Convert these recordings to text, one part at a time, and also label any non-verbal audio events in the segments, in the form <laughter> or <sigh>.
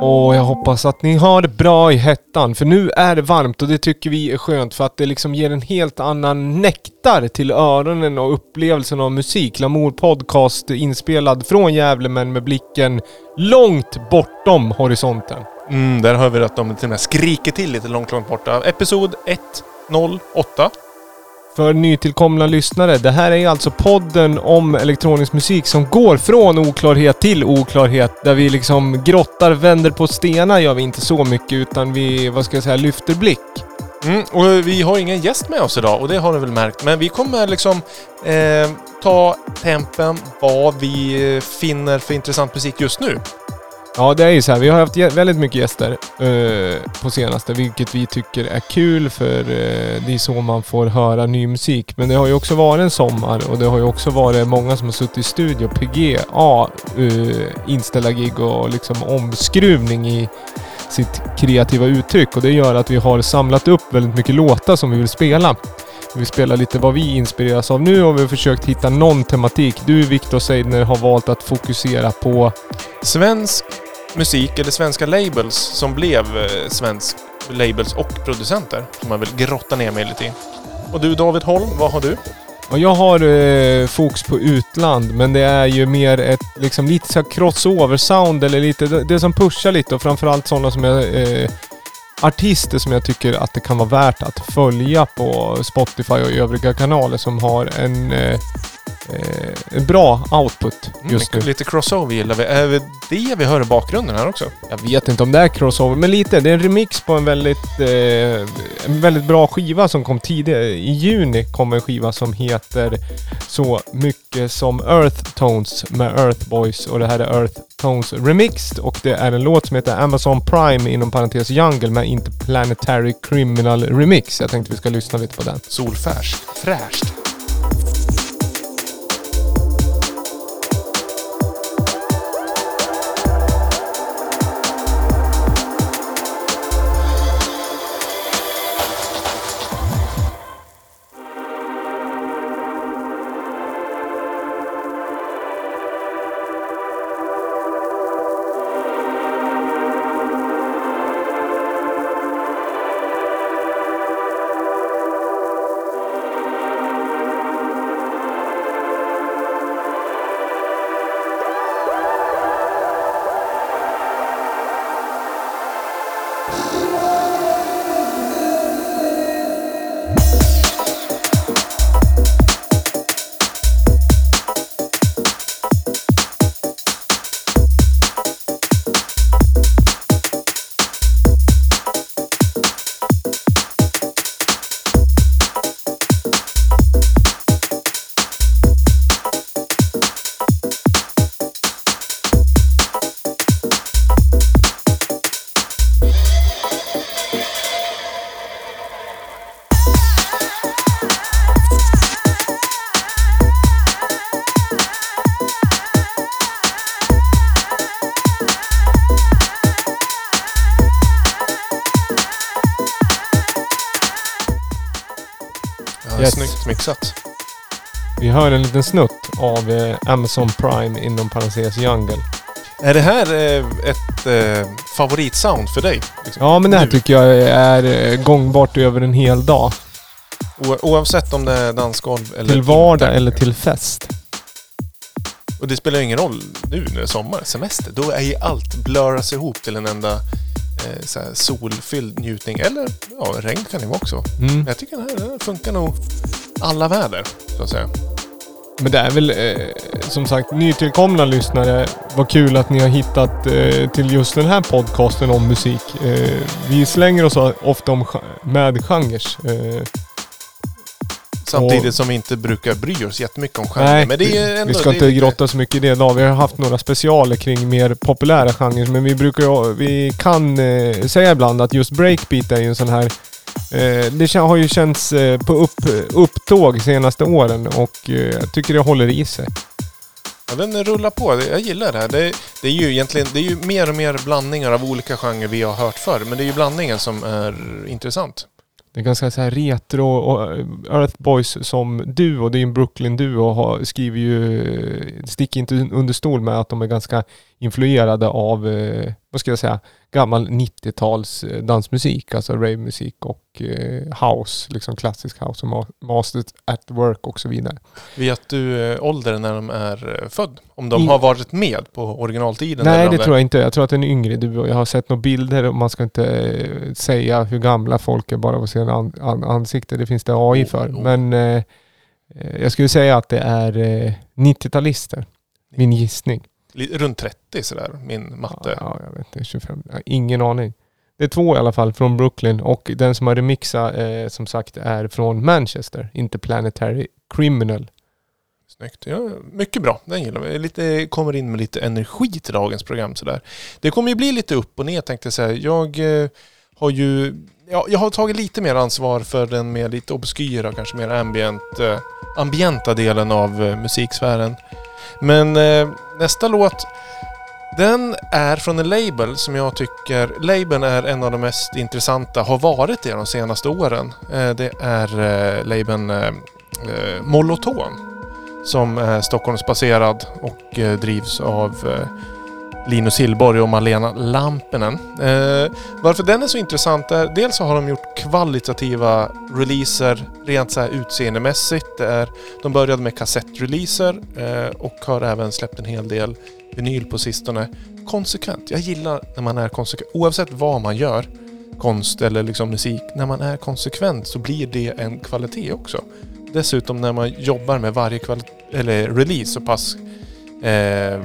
Och jag hoppas att ni har det bra i hettan, för nu är det varmt och det tycker vi är skönt för att det liksom ger en helt annan nektar till öronen och upplevelsen av musik. Lamour Podcast inspelad från Gävle men med blicken långt bortom horisonten. Mm, där hör vi att de till och med skriker till lite långt, långt borta. Episod 108. För nytillkomna lyssnare, det här är alltså podden om elektronisk musik som går från oklarhet till oklarhet. Där vi liksom grottar, vänder på stenar gör vi inte så mycket utan vi, vad ska jag säga, lyfter blick. Mm, och vi har ingen gäst med oss idag och det har ni väl märkt. Men vi kommer liksom eh, ta tempen vad vi eh, finner för intressant musik just nu. Ja, det är ju så här. Vi har haft väldigt mycket gäster eh, på senaste, vilket vi tycker är kul för eh, det är så man får höra ny musik. Men det har ju också varit en sommar och det har ju också varit många som har suttit i studio, PGA, eh, inställda gig och liksom omskruvning i sitt kreativa uttryck och det gör att vi har samlat upp väldigt mycket låtar som vi vill spela. Vi spelar lite vad vi inspireras av nu och vi har försökt hitta någon tematik. Du Viktor Seidner har valt att fokusera på Svensk musik, eller svenska labels, som blev eh, svensk labels och producenter. Som man vill grotta ner mig lite i. Och du David Holm, vad har du? Ja, jag har eh, fokus på utland, men det är ju mer ett liksom lite så crossover-sound eller lite det, det som pushar lite och framförallt sådana som jag eh, artister som jag tycker att det kan vara värt att följa på Spotify och övriga kanaler som har en eh, eh, bra output just Mm, nu. lite crossover gillar vi. Är det det vi hör i bakgrunden här också? Jag vet inte om det är crossover, men lite. Det är en remix på en väldigt, eh, en väldigt bra skiva som kom tidigare. I juni kom en skiva som heter så mycket som Earth Tones med Earth Boys och det här är Earth Tones Remixed och det är en låt som heter Amazon Prime inom parentes Jungle med Interplanetary Criminal Remix. Jag tänkte vi ska lyssna lite på den. Solfärs. Fräscht. Hör en liten snutt av eh, Amazon Prime inom parentes Jungle. Är det här eh, ett eh, favoritsound för dig? Liksom? Ja men det här Nu? tycker jag är eh, gångbart över en hel dag. O- oavsett om det är dansgolv eller Till vardag eller till fest. Och det spelar ingen roll nu när det är sommar, semester. Då är ju allt blurras ihop till en enda eh, så här solfylld njutning. Eller ja, regn kan det vara också. Mm. Men jag tycker den här, den här funkar nog alla väder, så att säga. Men det är väl eh, som sagt nytillkomna lyssnare. Vad kul att ni har hittat eh, till just den här podcasten om musik. Eh, vi slänger oss ofta om, med genrer. Eh, Samtidigt Och- som vi inte brukar bry oss jättemycket om genrer. nej, Men det är ändå, vi ska inte grotta så mycket i det idag. Vi har haft några specialer kring mer populära genrer. Men vi brukar vi kan eh, säga ibland att just breakbeat är ju en sån här det kän- har ju känts eh, på upp, upptåg senaste åren och eh, jag tycker det håller i sig. Ja, den rullar på. Jag gillar det här. Det, det är ju egentligen det är ju mer och mer blandningar av olika genrer vi har hört förr. Men det är ju blandningen som är intressant. Det är ganska så här retro och eh, Earth Boys som duo, det är en Brooklyn-duo, har- skriver ju, sticker inte under stol med att de är ganska influerade av, eh, vad ska jag säga, gammal 90-tals eh, dansmusik, alltså ravemusik och eh, house, liksom klassisk house och ma- masters at work och så vidare. Vet du eh, åldern när de är född? Om de In- har varit med på originaltiden? Nej, det tror jag inte. Jag tror att den är yngre. Du, jag har sett några bilder och man ska inte säga hur gamla folk är bara på sina an, an, ansikte. Det finns det AI Oh, för. oh. Men eh, jag skulle säga att det är eh, 90-talister. Min gissning. Runt 30 sådär, min matte. Ja, jag vet inte. 25. Jag har ingen aning. Det är två i alla fall från Brooklyn och den som har remixat eh, som sagt är från Manchester, Interplanetary Criminal. Snyggt. Ja, mycket bra, den gillar vi. Lite, kommer in med lite energi till dagens program sådär. Det kommer ju bli lite upp och ner tänkte jag säga. Jag eh, har ju ja, jag har tagit lite mer ansvar för den mer lite obskyra, kanske mer ambient, eh, ambienta delen av eh, musiksfären. Men eh, nästa låt, den är från en label som jag tycker, labeln är en av de mest intressanta, har varit det de senaste åren. Eh, det är eh, labeln eh, eh Moloton som är Stockholmsbaserad och eh, drivs av eh, Linus Hillborg och Malena Lampinen. Eh, varför den är så intressant är dels så har de gjort kvalitativa releaser rent så här utseendemässigt. Det är, de började med kassettreleaser eh, och har även släppt en hel del vinyl på sistone. Konsekvent. Jag gillar när man är konsekvent. Oavsett vad man gör, konst eller liksom musik, när man är konsekvent så blir det en kvalitet också. Dessutom när man jobbar med varje eller release så pass eh,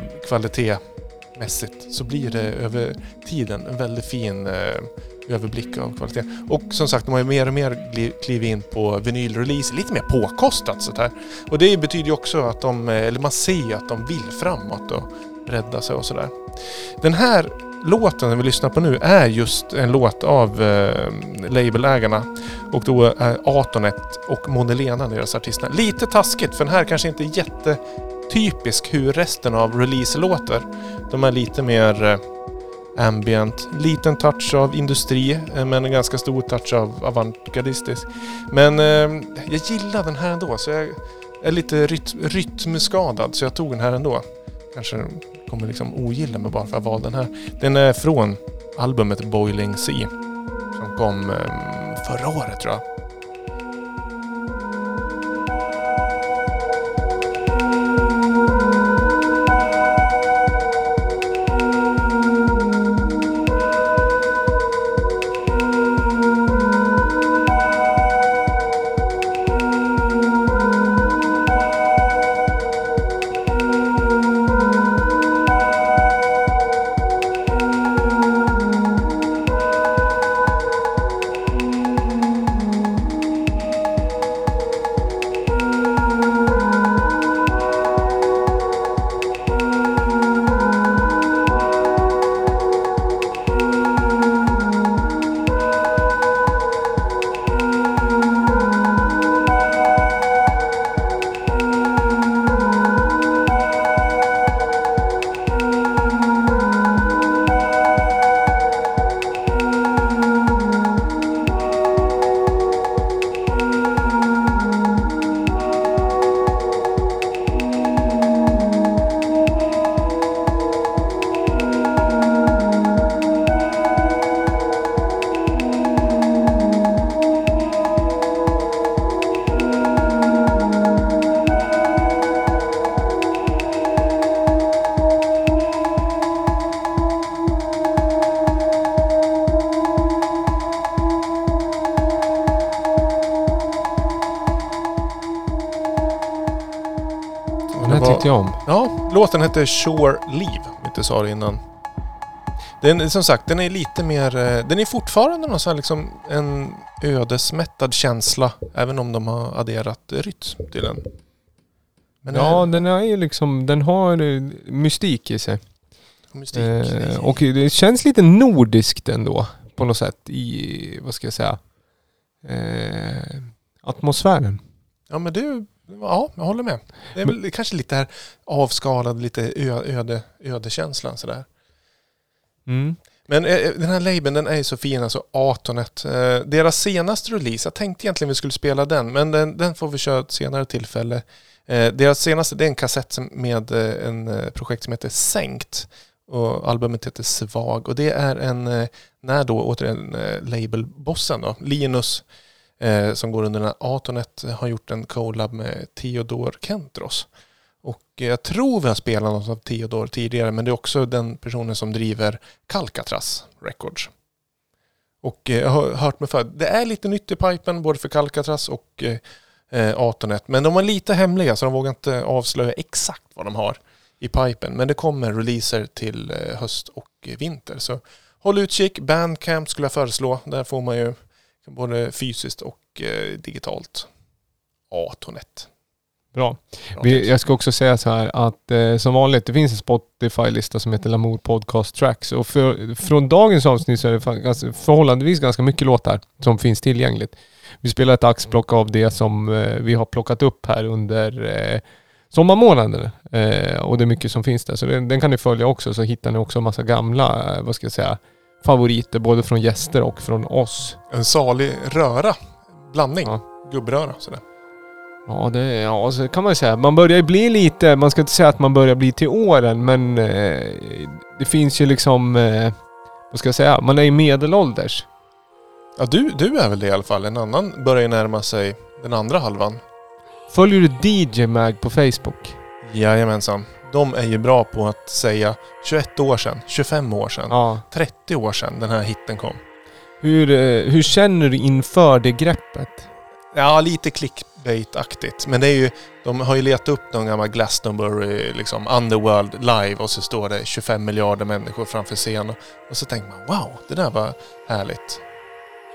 mässigt så blir det över tiden en väldigt fin eh, överblick av kvaliteten. Och som sagt, de har ju mer och mer klivit in på vinylrelease, lite mer påkostat sånt här. Och det betyder ju också att de, eh, eller man ser ju att de vill framåt och rädda sig och sådär. Den här låten vi lyssnar på nu är just en låt av eh, labelägarna och då är Atonet och Monelena deras artister. Lite taskigt för den här kanske inte är jätte Typisk hur resten av release låter. De är lite mer eh, ambient, liten touch av industri eh, men en ganska stor touch av avantgardistisk. Men eh, jag gillar den här ändå så jag är lite ryt rytmskadad så jag tog den här ändå. Kanske kommer liksom ogilla mig bara för att jag valde den här. Den är från albumet Boiling Sea som kom eh, förra året tror jag. Jag om. Ja, låten heter Shore Leave, om inte sa det innan. Den, som sagt, den är lite mer... eh, Den är fortfarande någon sån liksom en ödesmättad känsla, även om de har adderat rytm till den. Men ja, eh, den är ju liksom, den har eh, mystik i sig. mystik. Eh, och det känns lite nordiskt ändå på något sätt i, vad ska jag säga, eh, atmosfären. Ja, men det... Ja, jag håller med. Det är väl kanske lite här avskalad, lite öde, ödekänslan sådär. Mm. Men eh, den här labeln den är ju så fin, alltså Atonet. Eh, deras senaste release, jag tänkte egentligen vi skulle spela den, men den, den får vi köra ett senare tillfälle. Eh, deras senaste, det är en kassett med en projekt som heter Sänkt. Och albumet heter Svag och det är en, när då återigen labelbossen då, Linus, eh, som går under den här Atonet, eh, har gjort en collab med Theodor Kentros. Och jag tror vi har spelat något av Theodor tidigare, men det är också den personen som driver Calcatras Records. Och eh, jag har hört mig för, det är lite nytt i pipen både för Calcatras och eh, eh Atonet, men de är lite hemliga så de vågar inte avslöja exakt vad de har i pipen. Men det kommer releaser till höst och vinter. Så håll utkik. Bandcamp skulle jag föreslå. Där får man ju både fysiskt och eh, digitalt. Atonet. Bra. Vi, jag ska också säga så här att eh, som vanligt, det finns en Spotify-lista som heter Lamour Podcast Tracks. Och för, från dagens avsnitt så är det ganska, förhållandevis ganska mycket låtar som finns tillgängligt. Vi spelar ett axplock av det som eh, vi har plockat upp här under eh, sommarmånaderna. Eh, och det är mycket som finns där. Så den, den kan ni följa också så hittar ni också en massa gamla, eh, vad ska jag säga, favoriter både från gäster och från oss. En salig röra. Blandning. Ja. Gubbröra sådär. Ja, det ja, så kan man säga. Man börjar ju bli lite, man ska inte säga att man börjar bli till åren, men eh, det finns ju liksom, eh, vad ska jag säga, man är i medelålders. Ja, du, du är väl det i alla fall. En annan börjar ju närma sig den andra halvan. Följer du DJ Mag på Facebook? Jajamensan. De är ju bra på att säga 21 år sedan, 25 år sedan, ja. 30 år sedan den här hitten kom. Hur, eh, hur känner du inför det greppet? Ja, lite clickbait-aktigt. Men det är ju, de har ju letat upp någon gammal Glastonbury, liksom Underworld live och så står det 25 miljarder människor framför scenen. Och så tänker man wow, det där var härligt.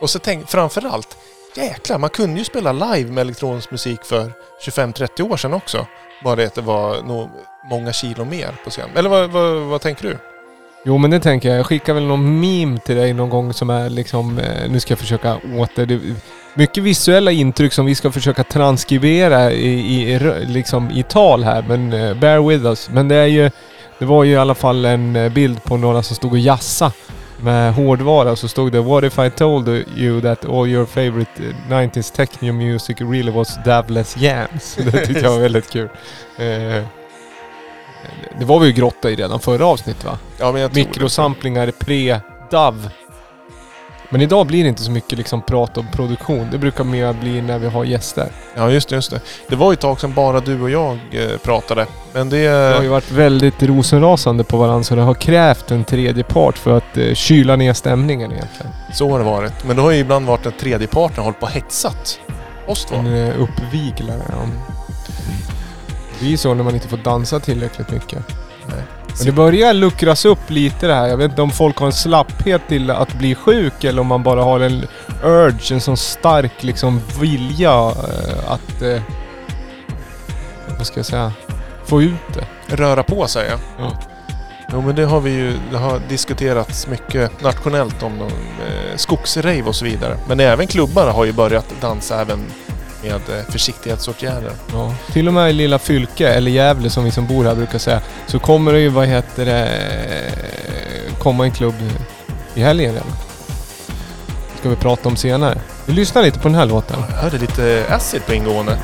Och så tänk, framförallt, jäklar, man kunde ju spela live med elektronisk musik för 25-30 år sedan också. Bara det att det var nog många kilo mer på scen. Eller vad, vad, vad tänker du? Jo men det tänker jag. Jag skickar väl någon meme till dig någon gång som är liksom, eh, nu ska jag försöka åter... Det, mycket visuella intryck som vi ska försöka transkribera i, i, liksom i tal här men uh, bear with us. Men det är ju... Det var ju i alla fall en eh, bild på några som stod och jassa med hårdvara så stod det What if I told you that all your favorite eh, 90s techno music really was dabless Jams? <laughs> Det tyckte jag var väldigt kul. Eh, det var vi ju grotta i redan förra avsnittet va? Ja, men jag Mikrosamplingar pre-DAV. Men idag blir det inte så mycket liksom prat om produktion. Det brukar mer bli när vi har gäster. Ja, just det. Just det. det var ju ett tag sedan bara du och jag eh, pratade. Men det... Det har ju varit väldigt rosenrasande på varandra så det har krävt en tredje part för att eh, kyla ner stämningen egentligen. Så har det varit. Men det har ju ibland varit att tredje parten hållit på och hetsat oss två. En eh, uppviglare, ja. Det blir så när man inte får dansa tillräckligt mycket. Nej. Men det börjar luckras upp lite det här. Jag vet inte om folk har en slapphet till att bli sjuk eller om man bara har en urge, en sån stark liksom vilja eh, att... Eh, vad ska jag säga? Få ut det. Röra på sig ja. ja. Jo men det har vi ju, det har diskuterats mycket nationellt om de, eh, skogsrave och så vidare. Men även klubbar har ju börjat dansa även med eh, försiktighetsåtgärder. Ja. Till och med i lilla Fylke, eller Gävle som vi som bor här brukar säga, så kommer det ju, vad heter det, komma en klubb i helgen redan. ska vi prata om senare. Vi lyssnar lite på den här låten. Jag hörde lite acid på ingående.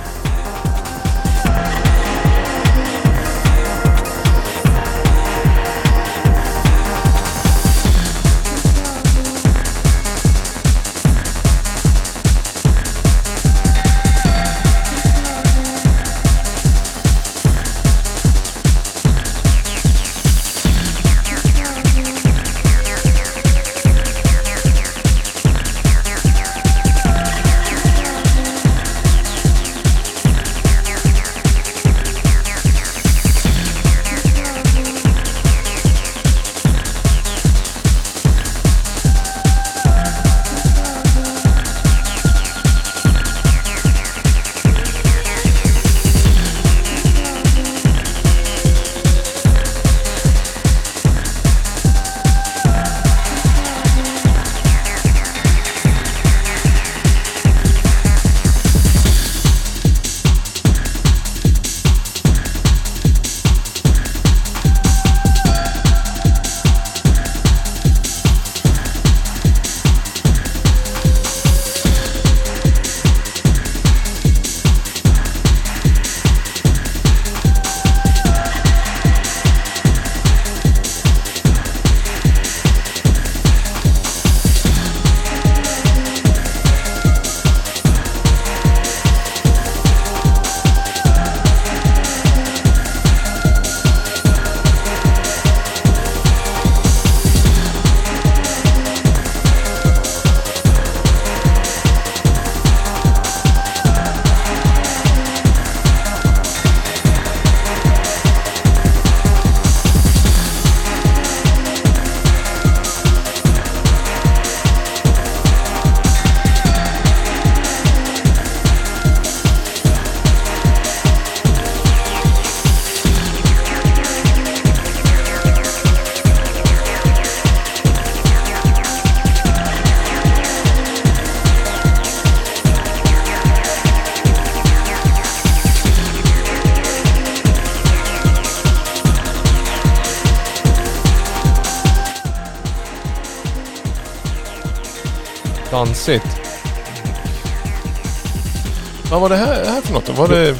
Då? Var det...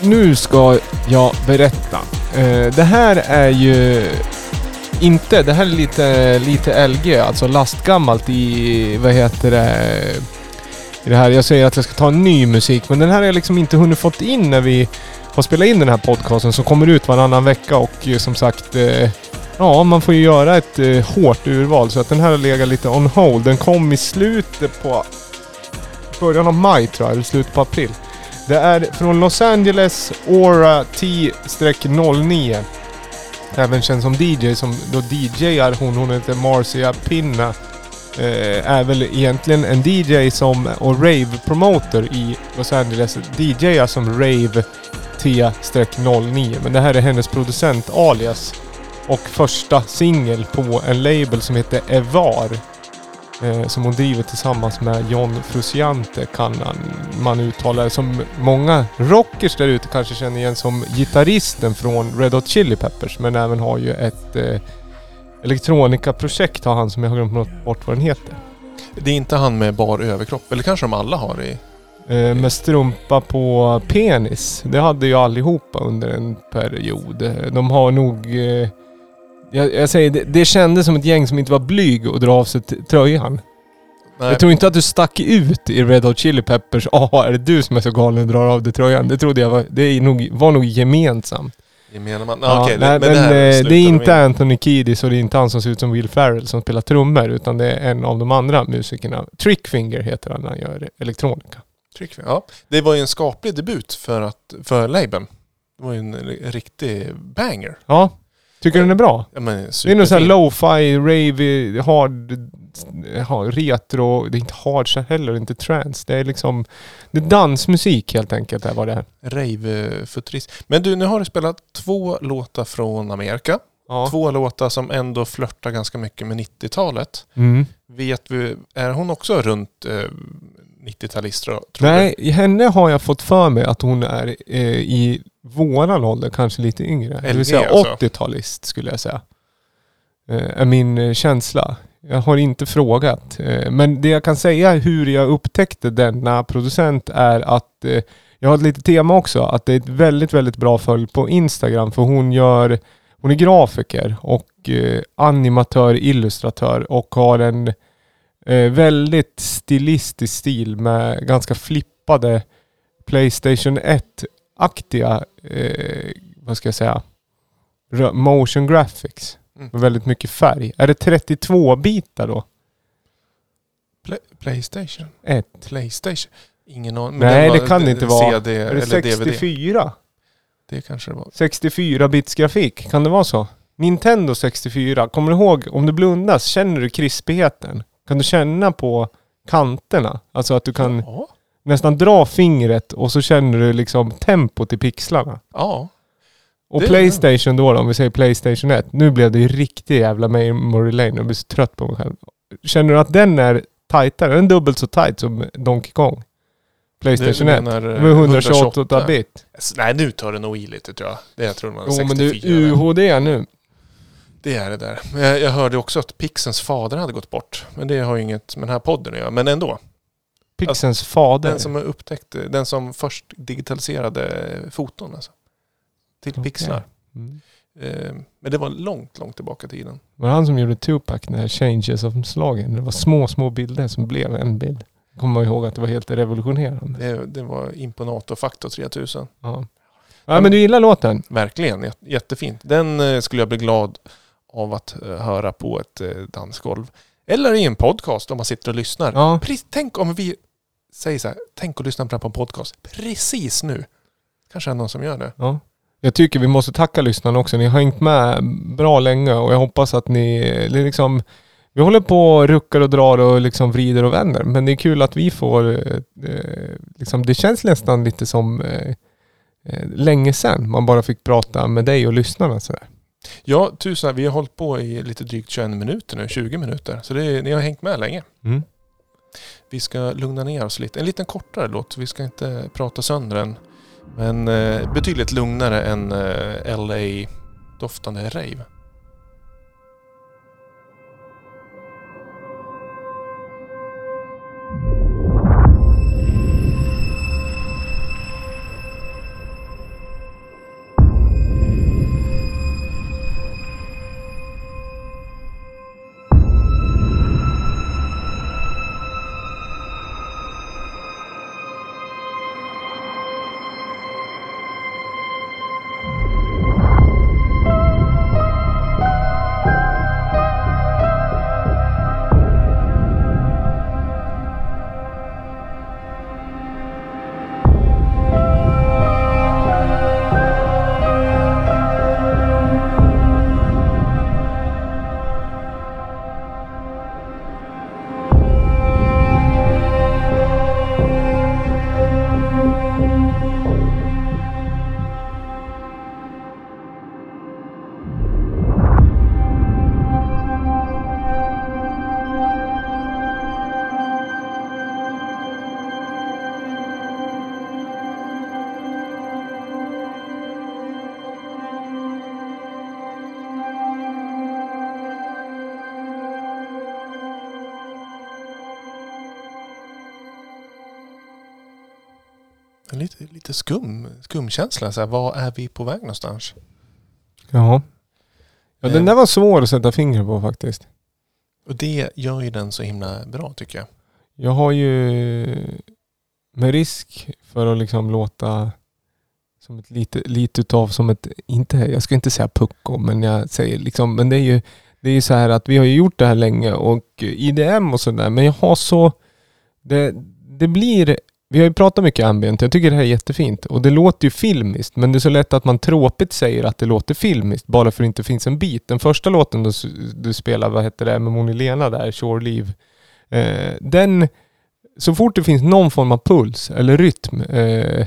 Nu ska jag berätta. Eh, det här är ju inte, det här är lite, lite LG, alltså lastgammalt i, vad heter det, i det här. Jag säger att jag ska ta en ny musik, men den här har jag liksom inte hunnit fått in när vi har spelat in den här podcasten som kommer ut varannan vecka och eh, som sagt eh, Ja, man får ju göra ett hårt urval så att den här har legat lite on hold. Den kom i slutet på början av maj tror jag, eller slutet på april. Det är från Los Angeles Aura T-09. Även känd som DJ, som då DJar hon, hon heter Marcia Pinna. Eh, är väl egentligen en DJ som, och rave-promoter i Los Angeles. DJar som Rave T-09. Men det här är hennes producent alias. Och första singel på en label som heter Evar. Eh, som hon driver tillsammans med John Frusciante kan man- uttala det. Som många rockers där ute kanske känner igen som gitarristen från Red Hot Chili Peppers. Men även har ju ett eh, elektronikaprojekt har han som jag har glömt bort vad den heter. Det är inte han med bar överkropp. Eller kanske de alla har i... Eh, med strumpa på penis. Det hade ju allihopa under en period. De har nog... Eh, jag, jag säger, det, det kändes som ett gäng som inte var blyg och dra av sig t- tröjan. Nej, Jag tror inte att du stack ut i Red Hot Chili Peppers. <laughs> Ja, är det du som är så galen och drar av dig tröjan? Det trodde jag var... Det är nog, var nog gemensamt. man. Ja, Ja, okej, nej, men, men det, här eh, det är de inte in. Anthony Kiedis och det är inte han som ser ut som Will Ferrell som spelar trummor. Utan det är en av de andra musikerna. Trickfinger heter han när han gör elektronika. Tryck, ja. Det var ju en skaplig debut för, att, för labeln. Det var ju en riktig banger. Ja. Tycker du den är bra? Ja, men Det är nog såhär superfin. lo-fi, rave, hard, ja, retro. Det är inte hard så heller, inte trance. Det är liksom... Det är dansmusik helt enkelt är vad det. Rave-futurist. Men du, nu har du spelat två låtar från Amerika. Ja. Två låtar som ändå flörtar ganska mycket med 90-talet. Mm. Vet vi, är hon också runt eh, 90-talist tror tror du? Nej, henne har jag fått för mig att hon är eh, i våran ålder, kanske lite yngre. Det vill säga alltså. 80-talist skulle jag säga. Eh, är min eh, känsla. Jag har inte frågat. Eh, men det jag kan säga hur jag upptäckte denna producent är att jag har ett litet tema också. Att det är ett väldigt, väldigt bra följ på Instagram. För hon gör hon är grafiker och animatör, illustratör och har en väldigt stilistisk stil med ganska flippade Playstation 1-aktiga, eh, vad ska jag säga, motion graphics. Mm. Med väldigt mycket färg. Är det 32 bitar då? Play, Playstation? Ett. Playstation? Ingen aning. Nej, det kan det inte vara. CD Är det eller DVD. 64? Det kanske det var. 64 bits grafik, kan det vara så? Nintendo 64, kommer du ihåg, om du blundas, känner du krispigheten? Kan du känna på kanterna? Alltså att du kan Ja. Nästan dra fingret och så känner du liksom tempot i pixlarna. ja. Och Det- Playstation då, då, om vi säger Playstation 1. Nu blev det ju riktigt jävla memory lane. Jag blir så trött på mig själv. Känner du att den är tajtare? Är den dubbelt så tight som Donkey Kong? Playstation Du 1. menar, eh, Med 128 bit. Nej, nu tar det nog i lite tror jag. Det jag tror man Jo men du, 64. UHD nu. Det är det där. Jag hörde också att Pixens fader hade gått bort. Men det har ju inget med den här podden att göra. Men ändå. Pixens fader. Den som upptäckte, den som först digitaliserade foton alltså. Till Okej. pixlar. Mm. Eh, men det var långt, långt tillbaka i tiden. Det var han som gjorde Tupac, den här Changes of slagen. Det var små, små bilder som blev en bild. Kommer man ihåg att det var helt revolutionerande. Det, det var Imponato Factor 3000. Ja. ja men du gillar låten? Verkligen, jät- jättefint. Den eh, skulle jag bli glad av att eh, höra på ett dansgolv. Eller i en podcast om man sitter och lyssnar. Ja. Tänk om vi säger så här, tänk att lyssna på en podcast precis nu. Kanske är det någon som gör det. Ja. Jag tycker vi måste tacka lyssnarna också. Ni har hängt med bra länge och jag hoppas att ni liksom vi håller på och ruckar och drar och liksom vrider och vänder. Men det är kul att vi får eh, liksom, det känns nästan lite som eh, eh, länge sedan man bara fick prata med dig och lyssnarna sådär. Ja, tusen, vi har hållit på i lite drygt 21 minuter nu, 20 minuter. Så det, ni har hängt med länge. Mm. Vi ska lugna ner oss lite. En liten kortare låt, vi ska inte prata sönder den. Men eh, betydligt lugnare än eh, LA-doftande rave. Lite, lite skum, skumkänsla. Så här, var är vi på väg någonstans? Ja. Ja den Eh. där var svår att sätta fingret på faktiskt. Och det gör ju den så himla bra tycker jag. Jag har ju med risk för att liksom låta som ett lite, lite utav som ett, inte, jag ska inte säga pucko, men jag säger liksom, men det är ju det är ju så här att vi har ju gjort det här länge och IDM och sådär, men jag har så, det, det blir, vi har ju pratat mycket ambient, jag tycker det här är jättefint och det låter ju filmiskt, men det är så lätt att man tråkigt säger att det låter filmiskt bara för att det inte finns en bit. Den första låten du, du spelar, vad heter det, med Moni Lena där, Shore Leave, eh, den, så fort det finns någon form av puls eller rytm, eh,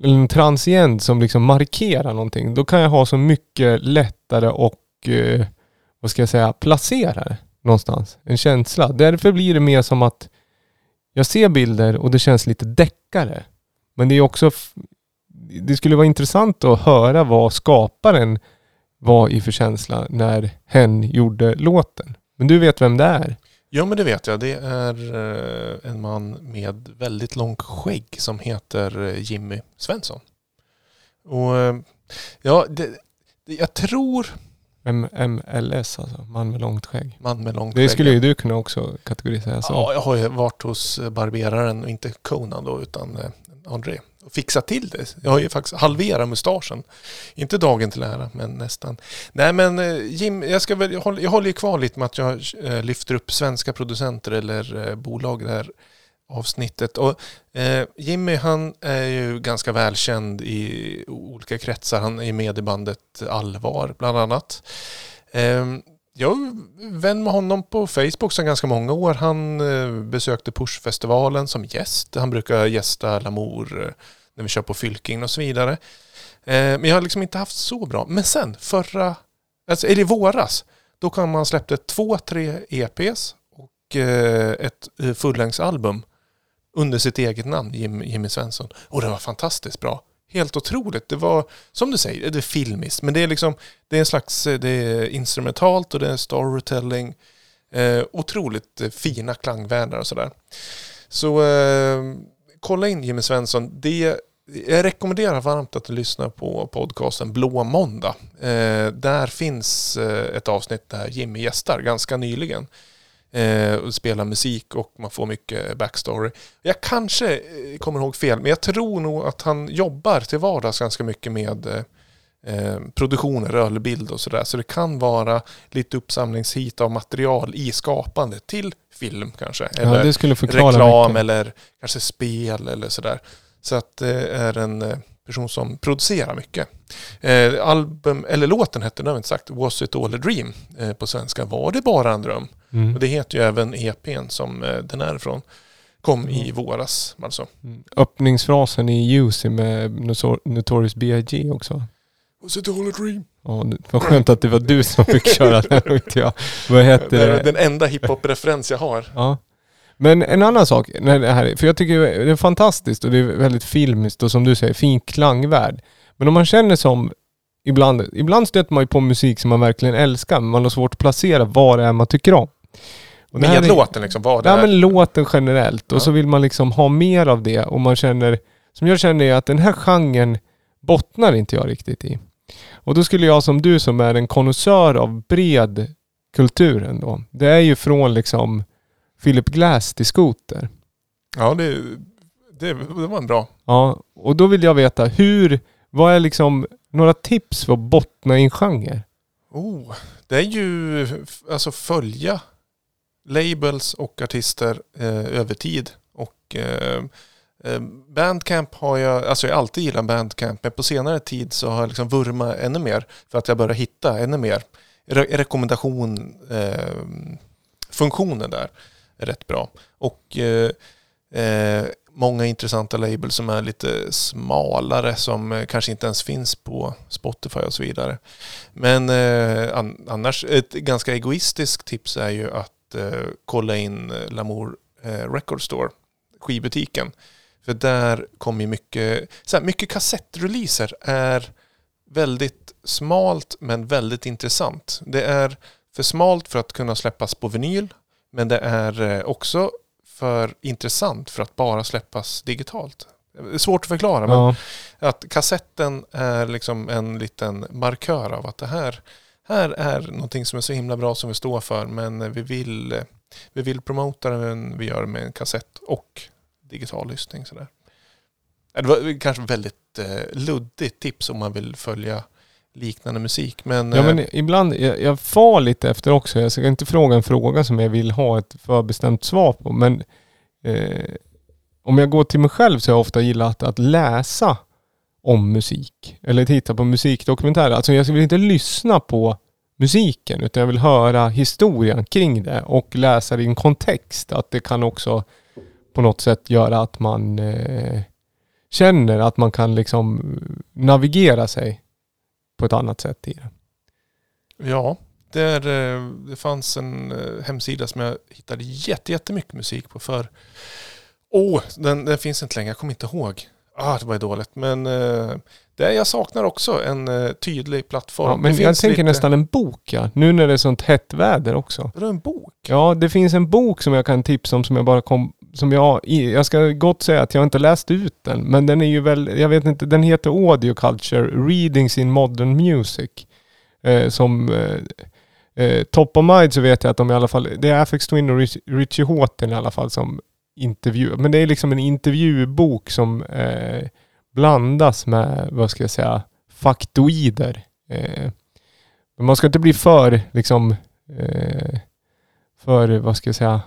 eller en transient som liksom markerar någonting, då kan jag ha så mycket lättare och, eh, vad ska jag säga, placera det någonstans. En känsla. Därför blir det mer som att jag ser bilder och det känns lite deckare. Men det är också, det skulle vara intressant att höra vad skaparen var i för känsla när hen gjorde låten. Men du vet vem det är? Ja men det vet jag. Det är eh, en man med väldigt långt skägg som heter eh, Jimmy Svensson. Och eh, ja, det, jag tror MLS alltså, man med långt skägg. man med långt Det skägg. skulle ju du kunna också kategorisera så. Ja, jag har ju varit hos eh, barberaren och inte Conan då utan eh, André och fixat till det. Jag har ju faktiskt halverat mustaschen. Inte dagen till ära, men nästan. Nej men eh, Jim, jag, ska väl, jag, håller, jag håller ju kvar lite med att jag lyfter upp svenska producenter eller bolag det här avsnittet. Och, eh, Jimmy han är ju ganska välkänd i olika kretsar. Han är med i bandet Allvar bland annat. Eh, jag är vän med honom på Facebook sedan ganska många år. Han eh, besökte Pushfestivalen som gäst. Han brukar gästa Lamour eh, när vi kör på Fylking och så vidare. Eh, men jag har liksom inte haft så bra. Men sen förra, alltså, eller i våras, då kom man släppte två, tre EPs och eh, ett eh, fullängdsalbum under sitt eget namn, Jim, Jimmy Svensson. Och det var fantastiskt bra. Helt otroligt. Det var, som du säger, det är filmiskt. Men det är liksom, det är en slags, det är instrumentalt och det är storytelling. Eh, otroligt fina klangvärldar och sådär. Så eh, kolla in Jimmy Svensson. Det, jag rekommenderar varmt att du lyssnar på podcasten Blå måndag. Eh, där finns eh, ett avsnitt där Jimmy gästar ganska nyligen. Eh, och spelar musik och man får mycket backstory. Jag kanske eh, kommer ihåg fel, men jag tror nog att han jobbar till vardags ganska mycket med eh, eh, produktioner, rörlig och sådär. Så det kan vara lite uppsamlingshit av material i skapandet till film kanske. Ja, Eller det skulle förklara reklam mycket. eller kanske spel eller sådär. Så att det är en eh, person som producerar mycket. Eh, album, eller låten hette, det har vi inte sagt, Was it all a dream? Eh, på svenska, var det bara en dröm? Mm. Och det heter ju även EPn som eh, den är ifrån. Kom i våras alltså. Mm. Öppningsfrasen i Juicy med Notor- Notorious B.I.G. också. Was it all a dream? Ja, var skönt att det var du som fick köra den <laughs> och inte jag. Vad heter det? den enda hiphop-referens jag har. Ja. Men en annan sak, när det här, för jag tycker det är fantastiskt och det är väldigt filmiskt och som du säger, fin klangvärld. Men om man känner som, ibland, ibland stöter man ju på musik som man verkligen älskar, men man har svårt att placera vad det är man tycker om. Och Med är- låten liksom, vad det Ja är. men låten generellt och Ja. så vill man liksom ha mer av det och man känner, som jag känner är att den här genren bottnar inte jag riktigt i. Och då skulle jag som du som är en konnässör av bred kultur ändå. Det är ju från liksom Philip Glass till Scooter. Ja, det, det, det var en bra. Ja, och då vill jag veta hur, vad är liksom några tips för att bottna i en genre? Oh, det är ju alltså följa labels och artister eh, över tid. Och eh, eh, Bandcamp har jag, alltså jag har alltid gillat Bandcamp, men på senare tid så har jag liksom vurmat ännu mer för att jag börjar hitta ännu mer. Re- rekommendation, eh, funktionen där är rätt bra. Och eh, eh, många intressanta labels som är lite smalare som eh, kanske inte ens finns på Spotify och så vidare. Men eh, an, annars, ett ganska egoistiskt tips är ju att eh, kolla in Lamour eh, Record Store, skivbutiken. För där kommer ju mycket, så här, mycket kassettreleaser är väldigt smalt men väldigt intressant. Det är för smalt för att kunna släppas på vinyl men det är eh, också för intressant för att bara släppas digitalt. Det är svårt att förklara, men Ja. att kassetten är liksom en liten markör av att det här, här är någonting som är så himla bra som vi står för, men vi vill, vi vill promota det, men vi gör det med en kassett och digital lyssning. Sådär. Det var kanske väldigt eh, luddigt tips om man vill följa liknande musik, men, Ja eh, men ibland, jag, jag far lite efter också. Jag ska inte fråga en fråga som jag vill ha ett förbestämt svar på. Men eh, om jag går till mig själv så har jag ofta gillat att läsa om musik. Eller titta på musikdokumentärer. Alltså jag vill inte lyssna på musiken utan jag vill höra historien kring det och läsa det i en kontext. Att det kan också på något sätt göra att man eh, känner att man kan liksom navigera sig på ett annat sätt i det. Ja, där, eh, det fanns en eh, hemsida som jag hittade jätte, jättemycket musik på för. Åh, oh, den, den finns inte längre, jag kommer inte ihåg. Ah, det var ju dåligt. Men eh, det, jag saknar också en tydlig plattform. Ja, men jag tänker lite- nästan en bok ja. Nu när det är sånt hett väder också. Är det en bok? Ja, det finns en bok som jag kan tipsa om som jag bara kom... Som jag, jag ska gott säga att jag inte läst ut den. Men den är ju väl, jag vet inte, den heter Audio Culture, Readings in Modern Music. Eh, som eh, eh top of mind så vet jag att de i alla fall, det är Afex Twin och Rich, Richie Houghton i alla fall som intervjuar. Men det är liksom en intervjubok som eh, blandas med, vad ska jag säga, faktoider. Eh, men man ska inte bli för, liksom, eh, för, vad ska jag säga,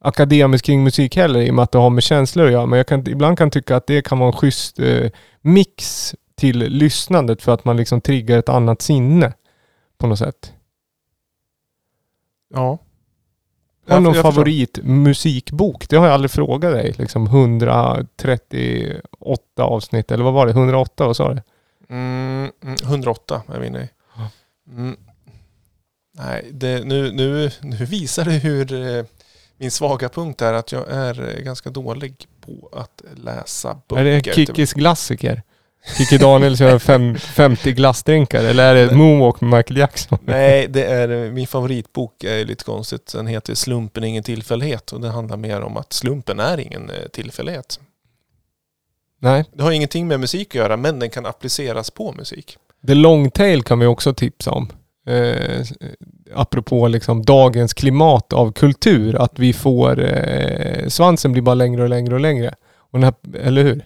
akademisk kring musik heller i och med att det har med känslor att göra. Men jag kan, ibland kan tycka att det kan vara en schysst eh, mix till lyssnandet för att man liksom triggar ett annat sinne på något sätt. Ja. Har du någon favoritmusikbok? Det har jag aldrig frågat dig. Liksom 138 avsnitt, eller vad var det? 108, vad sa du? Mm, mm, 108 är vi inne i. Mm. Nej, det, nu, nu, nu visar det hur eh, min svaga punkt är att jag är ganska dålig på att läsa böcker. Är det Kikkis klassiker? Kikki Daniels gör fem, <laughs> 50 glassdrinkar eller är det Moonwalk med Michael Jackson? Nej, det är eh, min favoritbok är lite konstigt. Den heter Slumpen är ingen tillfällighet och det handlar mer om att slumpen är ingen eh, tillfällighet. Nej. Det har ingenting med musik att göra men den kan appliceras på musik. The Long Tail kan vi också tipsa om. Eh, apropå liksom dagens klimat av kultur. Att vi får, eh, svansen blir bara längre och längre och längre. Och här, eller hur?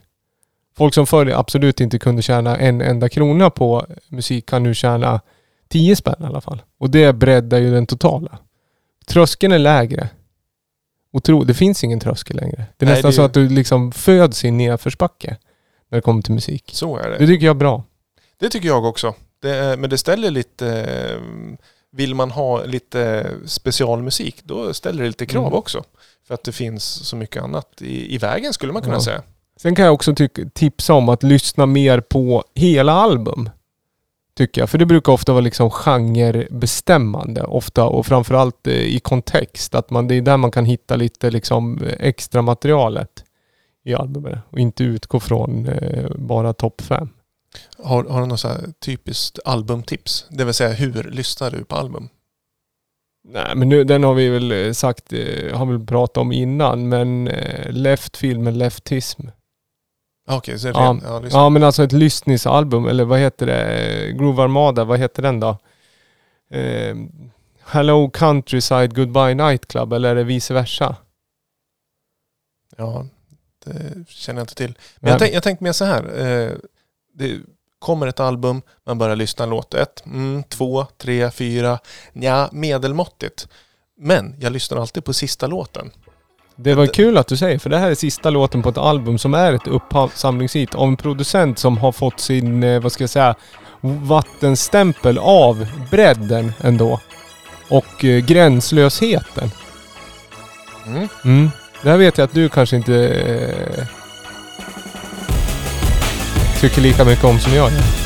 Folk som förr absolut inte kunde tjäna en enda krona på musik kan nu tjäna 10 spänn i alla fall. Och det breddar ju den totala. Tröskeln är lägre. Otro, det finns ingen tröskel längre. Det är Nej, nästan det så att du liksom föds i nedförsbacke när det kommer till musik. Så är det. Det tycker jag är bra. Det tycker jag också. Det är, men det ställer lite... eh, Vill man ha lite specialmusik, då ställer det lite krav Mm. också. För att det finns så mycket annat i, i vägen skulle man kunna Ja. säga. Sen kan jag också tipsa om att lyssna mer på hela album. Tycker jag. För det brukar ofta vara liksom genrebestämmande. Ofta och framförallt eh, i kontext. Att man, det är där man kan hitta lite liksom eh, extra materialet i albumet. Och inte utgå från eh, bara topp fem. Har, har du något så typiskt albumtips? Det vill säga hur lyssnar du på album? Nej men nu, den har vi väl eh, sagt, eh, har vi pratat om innan. Men eh, Left Field med Leftism. Ah, Okej, så är det Ja, ren, ja, lyssna. Ja men alltså ett lyssningsalbum, eller vad heter det? Groove Armada, vad heter den då? Eh, Hello Countryside Goodbye Nightclub, eller är det vice versa? ja, det känner jag inte till. Men jag, tänk, jag tänkte mer så här. Eh, det kommer ett album, man börjar lyssna låt ett, mm, två, tre, fyra, ja, medelmåttigt. Men jag lyssnar alltid på sista låten. det var kul att du säger, för det här är sista låten på ett album som är ett uppsamlingshit av en producent som har fått sin, eh, vad ska jag säga, vattenstämpel av bredden ändå. Och eh, gränslösheten. Mm. Mm. Det här vet jag att du kanske inte eh, tycker lika mycket om som jag gör.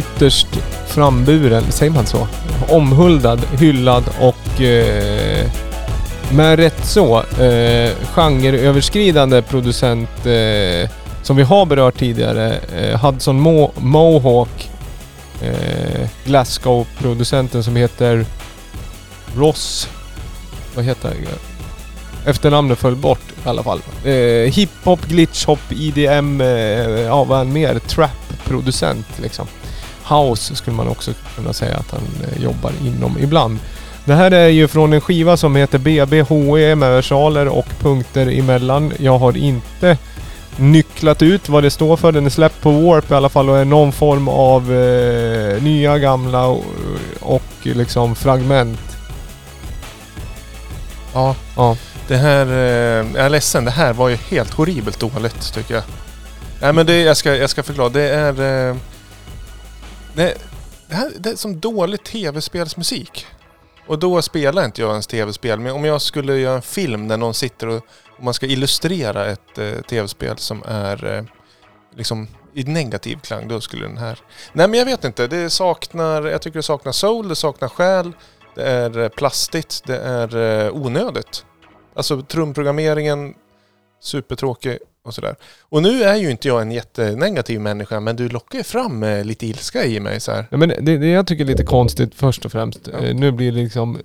Ytterst framburen, säger man så? Omhuldad, hyllad och eh, med rätt så eh, genreöverskridande producent eh, som vi har berört tidigare. Eh, Hudson Mo Mohawk. Eh, Glasgow-producenten som heter Ross. Vad heter det? Efternamnet föll bort i alla fall. Eh, Hiphop, glitchhop, IDM, eh, ja vad är han mer? Trap-producent liksom. House skulle man också kunna säga att han eh, jobbar inom ibland. Det här är ju från en skiva som heter BBHE med versaler och punkter emellan. Jag har inte nycklat ut vad det står för. Den är släppt på Warp i alla fall och är någon form av eh, nya, gamla och, och liksom fragment. Ja, Ja. det här... Eh, jag är ledsen, det här var ju helt horribelt dåligt tycker jag. Nej men det, jag, ska, jag ska förklara. Det är... Eh, det, det, här, det är som dålig tv-spelsmusik. Och då spelar inte jag ens tv-spel. Men om jag skulle göra en film där någon sitter och, och man ska illustrera ett eh, tv-spel som är eh, liksom i negativ klang, då skulle den här... Nej men jag vet inte. Det saknar... Jag tycker det saknar soul, det saknar själ. Det är eh, plastigt, det är eh, onödigt. Alltså trumprogrammeringen, supertråkig och sådär. Och nu är ju inte jag en jättenegativ människa, men du lockar ju fram eh, lite ilska i mig så här. Ja, men det, det jag tycker är lite konstigt först och främst. Ja. Eh, nu blir det liksom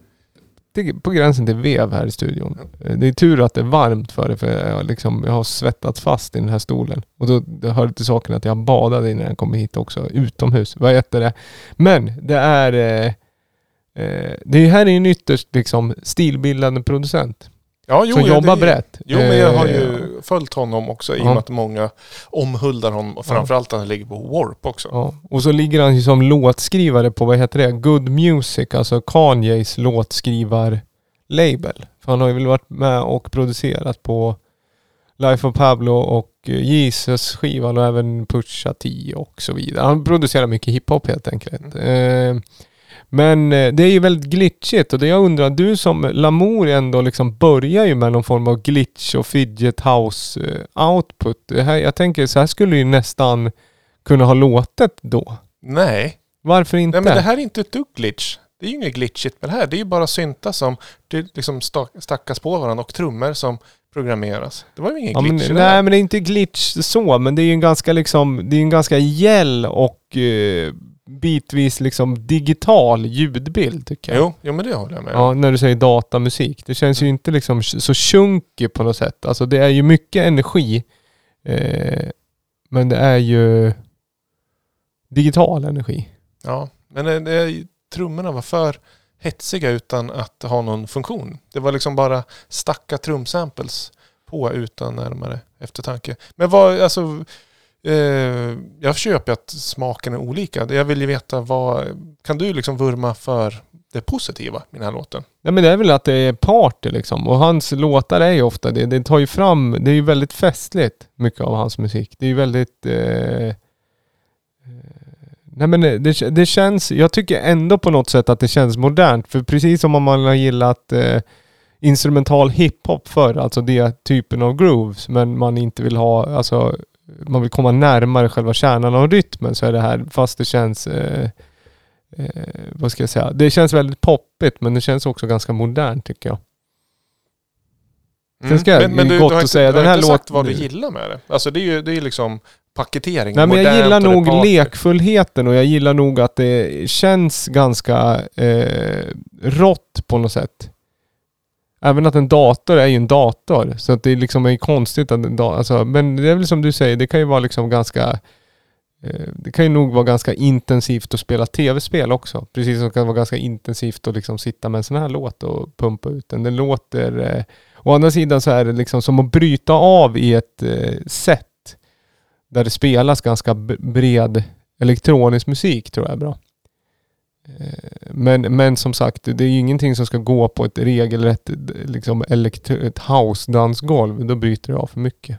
det på gränsen till vev här i studion. Eh, Det är tur att det är varmt för det för jag, liksom, jag har svettats fast i den här stolen. Och då det hör det till saken att jag badade innan jag kom hit också, utomhus. Vad heter det? Men det är... Eh, det här är en ytterst liksom, stilbildande producent. Ja, jo, som ja, jobbar det, brett. Jo, men jag har Eh, ju följt honom också i och med att många omhuldar honom. Och framförallt att han ligger på Warp också. Ja, och så ligger han ju som låtskrivare på, vad heter det, Good Music, alltså Kanyes låtskrivar-label. För han har ju väl varit med och producerat på Life of Pablo och eh, Jesus-skivan och även Pusha T och så vidare. Han producerar mycket hiphop helt enkelt. Eh, men eh, det är ju väldigt glitchigt och det jag undrar, du som Lamour ändå liksom börjar ju med någon form av glitch och fidget house eh, output. Det här, jag tänker så här skulle ju nästan kunna ha låtit då. Nej. Varför inte? Nej, men det här är inte ett dugg glitch. Det är ju inget glitchigt med det här. Det är ju bara syntar som det liksom sta- stackas på varandra och trummor som programmeras. Det var ju ingen ja, men, glitch det nej men det är inte glitch så, men det är ju en ganska liksom, det är en ganska gäll och eh, bitvis liksom digital ljudbild tycker jag. Jo, jo, men det håller jag med om. Ja, när du säger datamusik. Det känns ju inte liksom så chunky på något sätt. Alltså det är ju mycket energi. Eh, men det är ju digital energi. Ja, men det, det, trummorna var för hetsiga utan att ha någon funktion. Det var liksom bara stacka trumsamples på utan närmare eftertanke. Men vad, alltså, eh, jag köper att smaken är olika. Jag vill ju veta vad, kan du liksom vurma för det positiva i den här låten? Nej men det är väl att det är party liksom. Och hans låtar är ju ofta det. Det tar ju fram, det är ju väldigt festligt mycket av hans musik. Det är ju väldigt... Eh, eh, nej men det, det känns, jag tycker ändå på något sätt att det känns modernt. För precis som om man har gillat eh, instrumental hiphop förr, alltså det typen av grooves, men man inte vill ha, alltså man vill komma närmare själva kärnan av rytmen så är det här, fast det känns eh, eh, vad ska jag säga? Det känns väldigt poppigt men det känns också ganska modernt tycker jag. Sen ska jag- men, men du, gott du har att säga, du har den här inte sagt vad du gillar med det. Alltså det är ju det är liksom paketering. Nej men jag gillar nog party. lekfullheten och jag gillar nog att det känns ganska eh, rått på något sätt. Även att en dator är ju en dator. Så att det liksom är konstigt att en dator... Alltså, men det är väl som du säger, det kan ju vara liksom ganska... Eh, det kan ju nog vara ganska intensivt att spela tv-spel också. Precis som det kan vara ganska intensivt att liksom sitta med en sån här låt och pumpa ut den. Den låter... Eh, å andra sidan så är det liksom som att bryta av i ett eh, set där det spelas ganska bred elektronisk musik tror jag är bra. Eh, Men, men som sagt, det är ju ingenting som ska gå på ett regelrätt liksom ett house-dansgolv. Då bryter det av för mycket.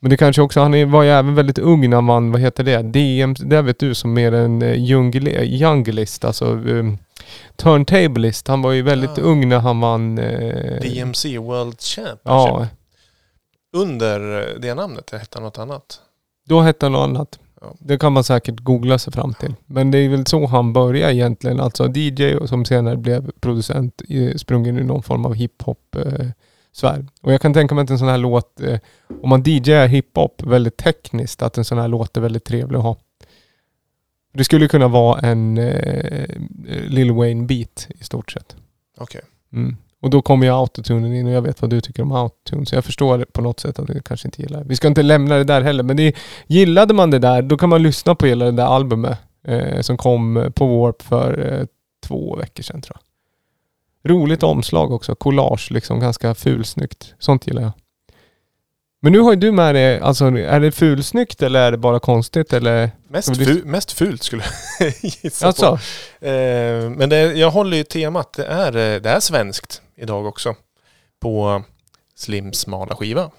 Men det kanske också, han är- var ju även väldigt ung när man, vad heter det? DM, det vet du som mer en eh, junglist, alltså um, turntablist. Han var ju väldigt Ah. ung när han vann... Eh, DMC World Championship. Ja, Under det namnet hette han något annat. då hette han något annat. Ja. Det kan man säkert googla sig fram till. Men det är väl så han började egentligen. Alltså DJ och som senare blev producent i- sprungen i någon form av hiphop eh. Och jag kan tänka mig att en sån här låt, eh, om man DJar hiphop väldigt tekniskt, att en sån här låt är väldigt trevlig att ha. Det skulle kunna vara en eh, Lil Wayne-beat i stort sett. Okej. Mm. Och då kommer ju autotunen in och jag vet vad du tycker om autotune. Så jag förstår på något sätt att du kanske inte gillar det. Vi ska inte lämna det där heller. Men det, gillade man det där, då kan man lyssna på hela det där albumet eh, som kom på Warp för eh, två veckor sedan tror jag. Roligt omslag också. Collage liksom. Ganska fulsnyggt. Sånt gillar jag. Men nu har ju du med dig, alltså är det fulsnyggt eller är det bara konstigt eller? Mest, Ska vi fu- mest fult skulle jag <laughs> gissa Alltså, på. Eh, men det, jag håller ju temat, det är, eh, det är svenskt idag också. På Slims smala skiva.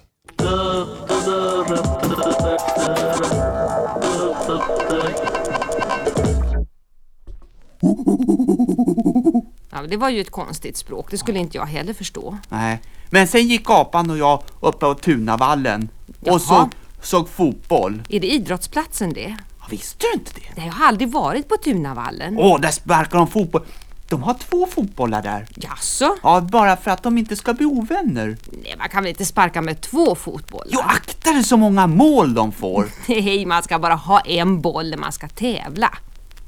Ja, det var ju ett konstigt språk. Det skulle inte jag heller förstå. Nej. Men sen gick apan och jag uppe på Tunavallen Jaha. och såg, såg fotboll. Är det idrottsplatsen det? Ja, Visste du inte det? Nej, jag har aldrig varit på Tunavallen. Åh, där sparkar de fotboll. De har två fotbollar där. Jaså? Ja, bara för att de inte ska bli ovänner. Nej, man kan väl inte sparka med två fotbollar? Jo, akta dig så många mål de får. <laughs> Nej, man ska bara ha en boll när man ska tävla.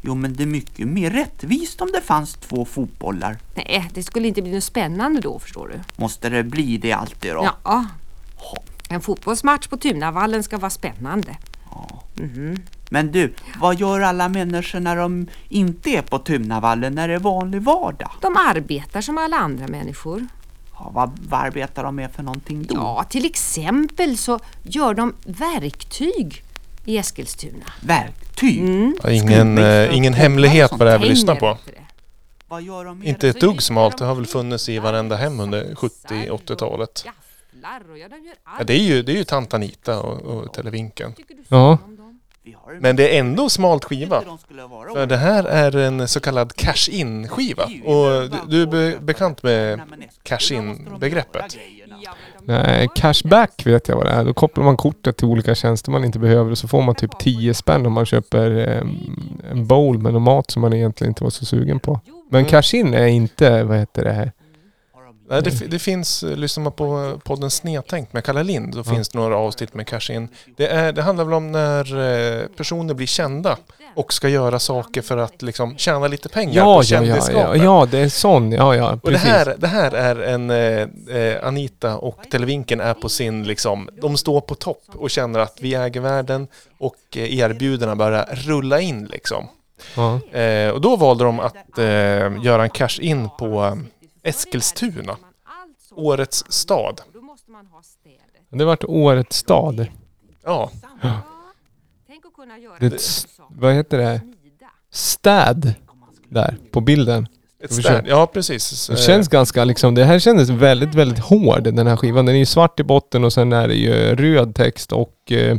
Jo, men det är mycket mer rättvist om det fanns två fotbollar. Nej, det skulle inte bli något spännande då, förstår du. Måste det bli det alltid då? Ja. En fotbollsmatch på Tunavallen ska vara spännande. Men du, vad gör alla människor när de inte är på Tunavallen när det är vanlig vardag? De arbetar som alla andra människor. Ja, vad, vad arbetar de med för någonting då? Ja, till exempel så gör de verktyg i Eskilstuna. Verktyg? Ja, ingen, eh, ingen hemlighet vad det är vi lyssnar på. Inte ett dugg smalt, de det har väl funnits i varenda hem under 70-80-talet. Gafflar och ja, de gör allt. Ja, det är ju, det är ju tant Anita och, och Televinken. Ja. Men det är ändå smalt skiva. För det här är en så kallad cash-in-skiva. Och du, är be, bekant med cash-in-begreppet? Nej, cashback vet jag vad det är. Då kopplar man kortet till olika tjänster man inte behöver och så får man typ 10 spänn om man köper en bowl med någon mat som man egentligen inte var så sugen på. Men Mm. cash-in är inte, vad heter det här? Nej, det, det finns, eh, lyssnar man på podden Snedtänkt med Kalle Lind, då finns det några avsnitt med cash-in. Det, är, det handlar väl om när eh, personer blir kända och ska göra saker för att liksom tjäna lite pengar Ja, på ja, ja, ja, ja, det är sån, ja, ja, Och det precis. här, det här är en, eh, eh, Anita och Televinken är på sin, liksom, de står på topp och känner att vi äger världen och eh, erbjudandena börjar rulla in liksom. Ja. Eh, och då valde de att eh, göra en cash-in på eh, Eskilstuna, årets stad. Det vart årets stad. Ja, Det är ett s- vad heter det? Städ där på bilden. ett städ. Ja, precis. Det känns ganska liksom, det här kändes väldigt, väldigt hård den här skivan. Den är ju svart i botten och sen är det ju röd text och eh,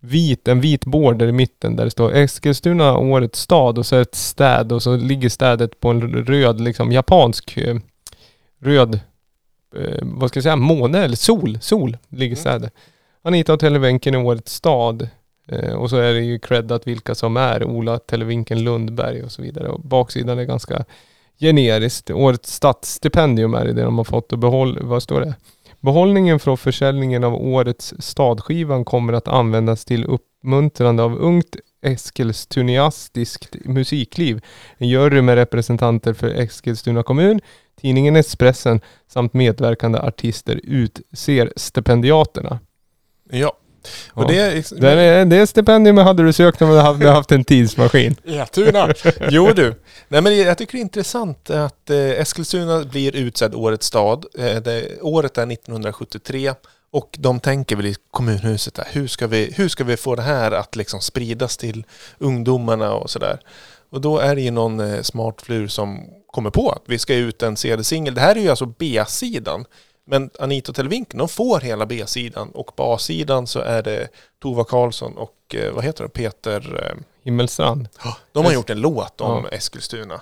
vit, en vit border i mitten där det står Eskilstuna årets stad och så ett städ och så ligger städet på en röd, liksom japansk eh, röd, eh, vad ska jag säga, måne eller sol, sol ligger Mm. städet. Anita och Televinken är årets stad. Eh, och så är det ju creddat vilka som är Ola Televinken Lundberg och så vidare. Och baksidan är ganska generiskt. Årets stadsstipendium är det de har fått och behåll, vad står det? Behållningen från försäljningen av årets stadskivan kommer att användas till uppmuntrande av ungt eskilstuniastiskt musikliv. En jury med representanter för Eskilstuna kommun, tidningen Expressen samt medverkande artister utser stipendiaterna. Ja. Och Ja. det är... Det, är, det stipendiet hade du sökt om du hade haft en tidsmaskin. <laughs> Etuna. Jo du. Nej men jag tycker det är intressant att eh, Eskilstuna blir utsedd årets stad. Eh, det, året är 1973 och de tänker väl i kommunhuset där, hur ska vi, hur ska vi få det här att liksom spridas till ungdomarna och sådär. Och då är det ju någon eh, smart flur som kommer på att vi ska ut en CD-singel. Det här är ju alltså B-sidan. Men Anita Televinken, de får hela B-sidan och på A-sidan så är det Tova Karlsson och eh, vad heter det, Peter eh, Himmelstrand. de har gjort en låt om Ja. Eskilstuna.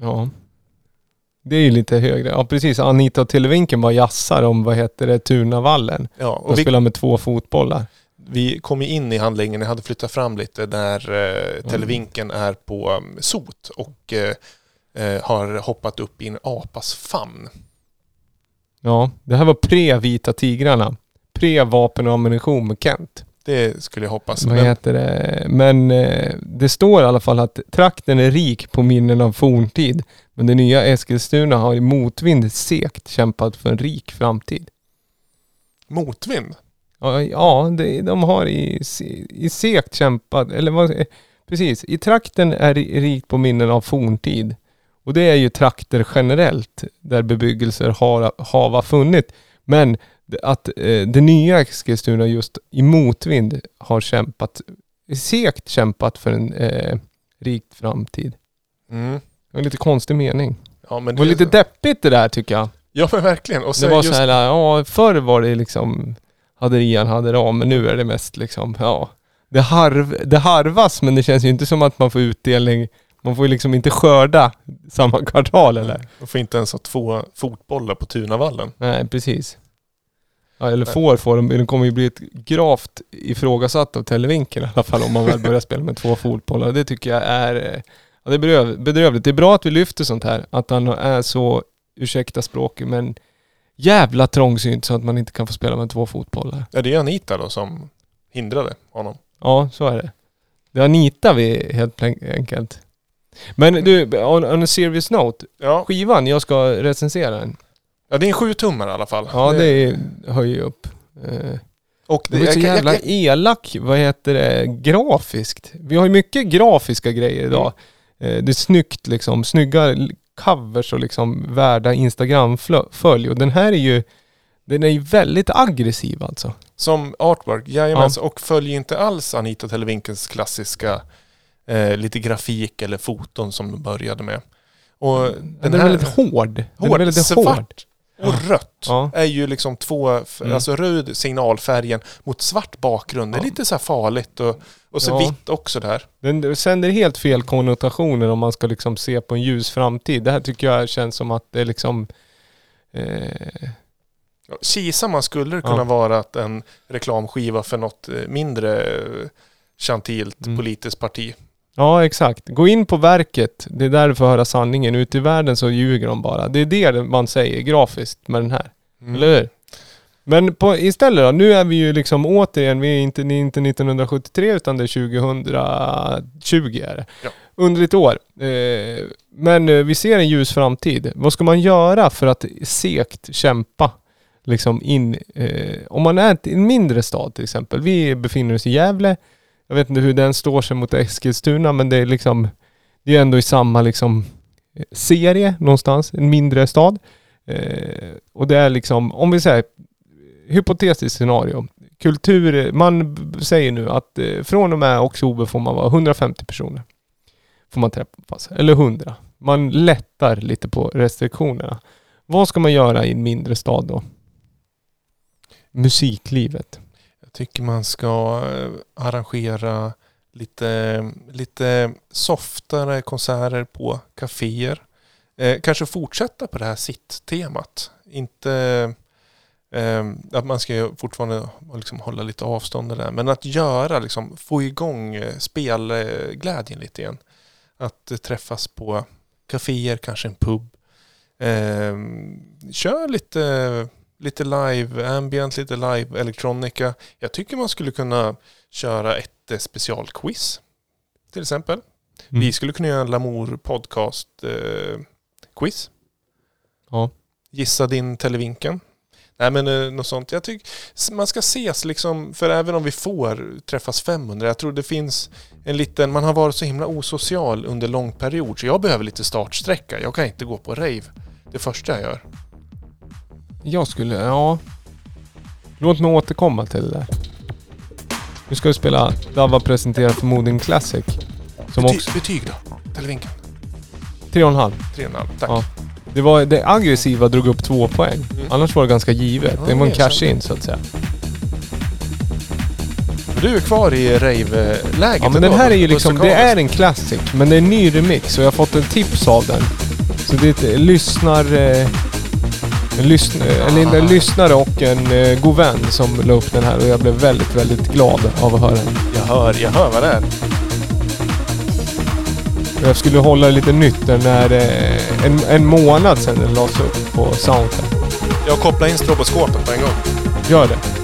Ja. Det är ju lite högre. Ja precis, Anita Televinken bara jassar om, vad heter det, Tunavallen. Ja, De och vi, spelar med två fotbollar. vi kom ju in i handlingen, jag hade flyttat fram lite där eh, televinken är på um, sot och eh, eh, har hoppat upp i en apas famn. Ja, det här var pre-Vita Tigrarna. Pre-vapen och ammunition med Kent. Det skulle jag hoppas. Vad Men, heter det? Men eh, det står i alla fall att trakten är rik på minnen av forntid. Men det nya Eskilstuna har i motvind segt kämpat för en rik framtid. motvind? Ja, ja det, de har i, i segt kämpat, eller vad, eh, precis. I trakten är ri- rikt på minnen av forntid. Och det är ju trakter generellt där bebyggelser har, hava funnit. Men att eh, det nya Eskilstuna just i motvind har kämpat, segt kämpat för en eh, rikt framtid. Mm. Det var en lite konstig mening. Ja, men Det var lite deppigt det där tycker jag. Ja men verkligen. Och Det var just, så här, ja förr var det liksom Haderian hade det men nu är det mest liksom, ja. Det, harv, det harvas men det känns ju inte som att man får utdelning. Man får ju liksom inte skörda samma kvartal eller? Man får inte ens ha två fotbollar på Tunavallen. Nej, precis. Ja, eller får får de, de kommer ju bli ett gravt ifrågasatt av Televinken i alla fall om man väl börjar spela med två fotbollar. Det tycker jag är, eh, ja, det är bedröv, bedrövligt. Det är bra att vi lyfter sånt här, att han är så, ursäkta språket, men jävla trångsynt så att man inte kan få spela med två fotbollar. Ja, det är Anita då som hindrade honom. Ja, så är det. Det är Anita vi helt enkelt. Men du, on, on a serious note. Ja, Skivan, jag ska recensera den. ja det är en sju tummar i alla fall. Ja, det är, höjer upp. Eh, och Det är så jag- jag- jävla jag- elak, vad heter det, grafiskt. Vi har ju mycket grafiska grejer idag. Mm. Eh, Det är snyggt liksom, snygga covers och liksom värda Instagram-följ. Och den här är ju, den är ju väldigt aggressiv alltså. Som artwork, jajamensan. Och följer inte alls Anita Televinkens klassiska eh, lite grafik eller foton som de började med. Och Den, den är väldigt hård. Den är hård, väldigt svart hård. och rött Ja. är ju liksom två, Mm. alltså röd signalfärgen mot svart bakgrund. Det är Ja. lite så här farligt och, och så Ja. vitt också där. Den sänder helt fel konnotationer om man ska liksom se på en ljus framtid. Det här tycker jag känns som att det är liksom... Eh, Ja, Kisa man skulle det kunna Ja. vara att en reklamskiva för något eh, mindre eh, chantilt Mm. politiskt parti. Ja, exakt. Gå in på verket. Det är där du får höra sanningen. Ute i världen så ljuger de bara. Det är det man säger grafiskt med den här. Mm. Eller hur? Men på, istället då, nu är vi ju liksom återigen, vi är inte, är inte 1973 utan det är 2020 är det. Ja. Underligt år. Eh, men eh, vi ser en ljus framtid. Vad ska man göra för att segt kämpa liksom in, eh, om man är i en mindre stad till exempel. Vi befinner oss i Gävle. Jag vet inte hur den står sig mot Eskilstuna men det är liksom, det är ändå i samma liksom eh, serie någonstans, en mindre stad. Eh, och det är liksom, om vi säger hypotetiskt scenario. Kultur, man säger nu att eh, från och med oktober får man vara 150 personer. Får man träffas, eller 100. Man lättar lite på restriktionerna. Vad ska man göra i en mindre stad då? Musiklivet. Tycker man ska eh, arrangera lite, lite softare konserter på kaféer. Eh, kanske fortsätta på det här sitt-temat. Inte eh, att man ska fortfarande liksom hålla lite avstånd där. Men att göra, liksom, få igång eh, spelglädjen lite igen. Att eh, träffas på kaféer, kanske en pub. Eh, kör lite lite live ambient, lite live electronica. Jag tycker man skulle kunna köra ett eh, specialquiz till exempel. Mm. Vi skulle kunna göra en Lamour podcast eh, quiz. Ja. Gissa din televinken. Nej men eh, något sånt. Jag tycker man ska ses liksom, för även om vi får träffas 500, jag tror det finns en liten, man har varit så himla osocial under lång period så jag behöver lite startsträcka. Jag kan inte gå på rave det första jag gör. Jag skulle, ja. Låt mig återkomma till det. Nu ska vi spela Dava presenterar förmodligen Classic. Som Bety- också, Betyg då? Televinken? 3,5. 3,5. Tack. Ja. Det var det aggressiva drog upp två poäng. Mm. Annars var det ganska givet. Ja, det var en cash-in så att säga. Du är kvar i rave-läget Ja men den här är ju liksom, det är en classic. Men det är en ny remix och jag har fått en tips av den. Så det är ett lyssnar... Eh, en, lyssn en, en, lyssnare och en eh, god vän som la upp den här och jag blev väldigt, väldigt glad av att höra den. Jag hör, jag hör vad det är. Jag skulle hålla det lite nytt när eh, en, en månad sedan den lades upp på Soundcloud. Jag kopplar in stroboskopet på en gång. Gör det.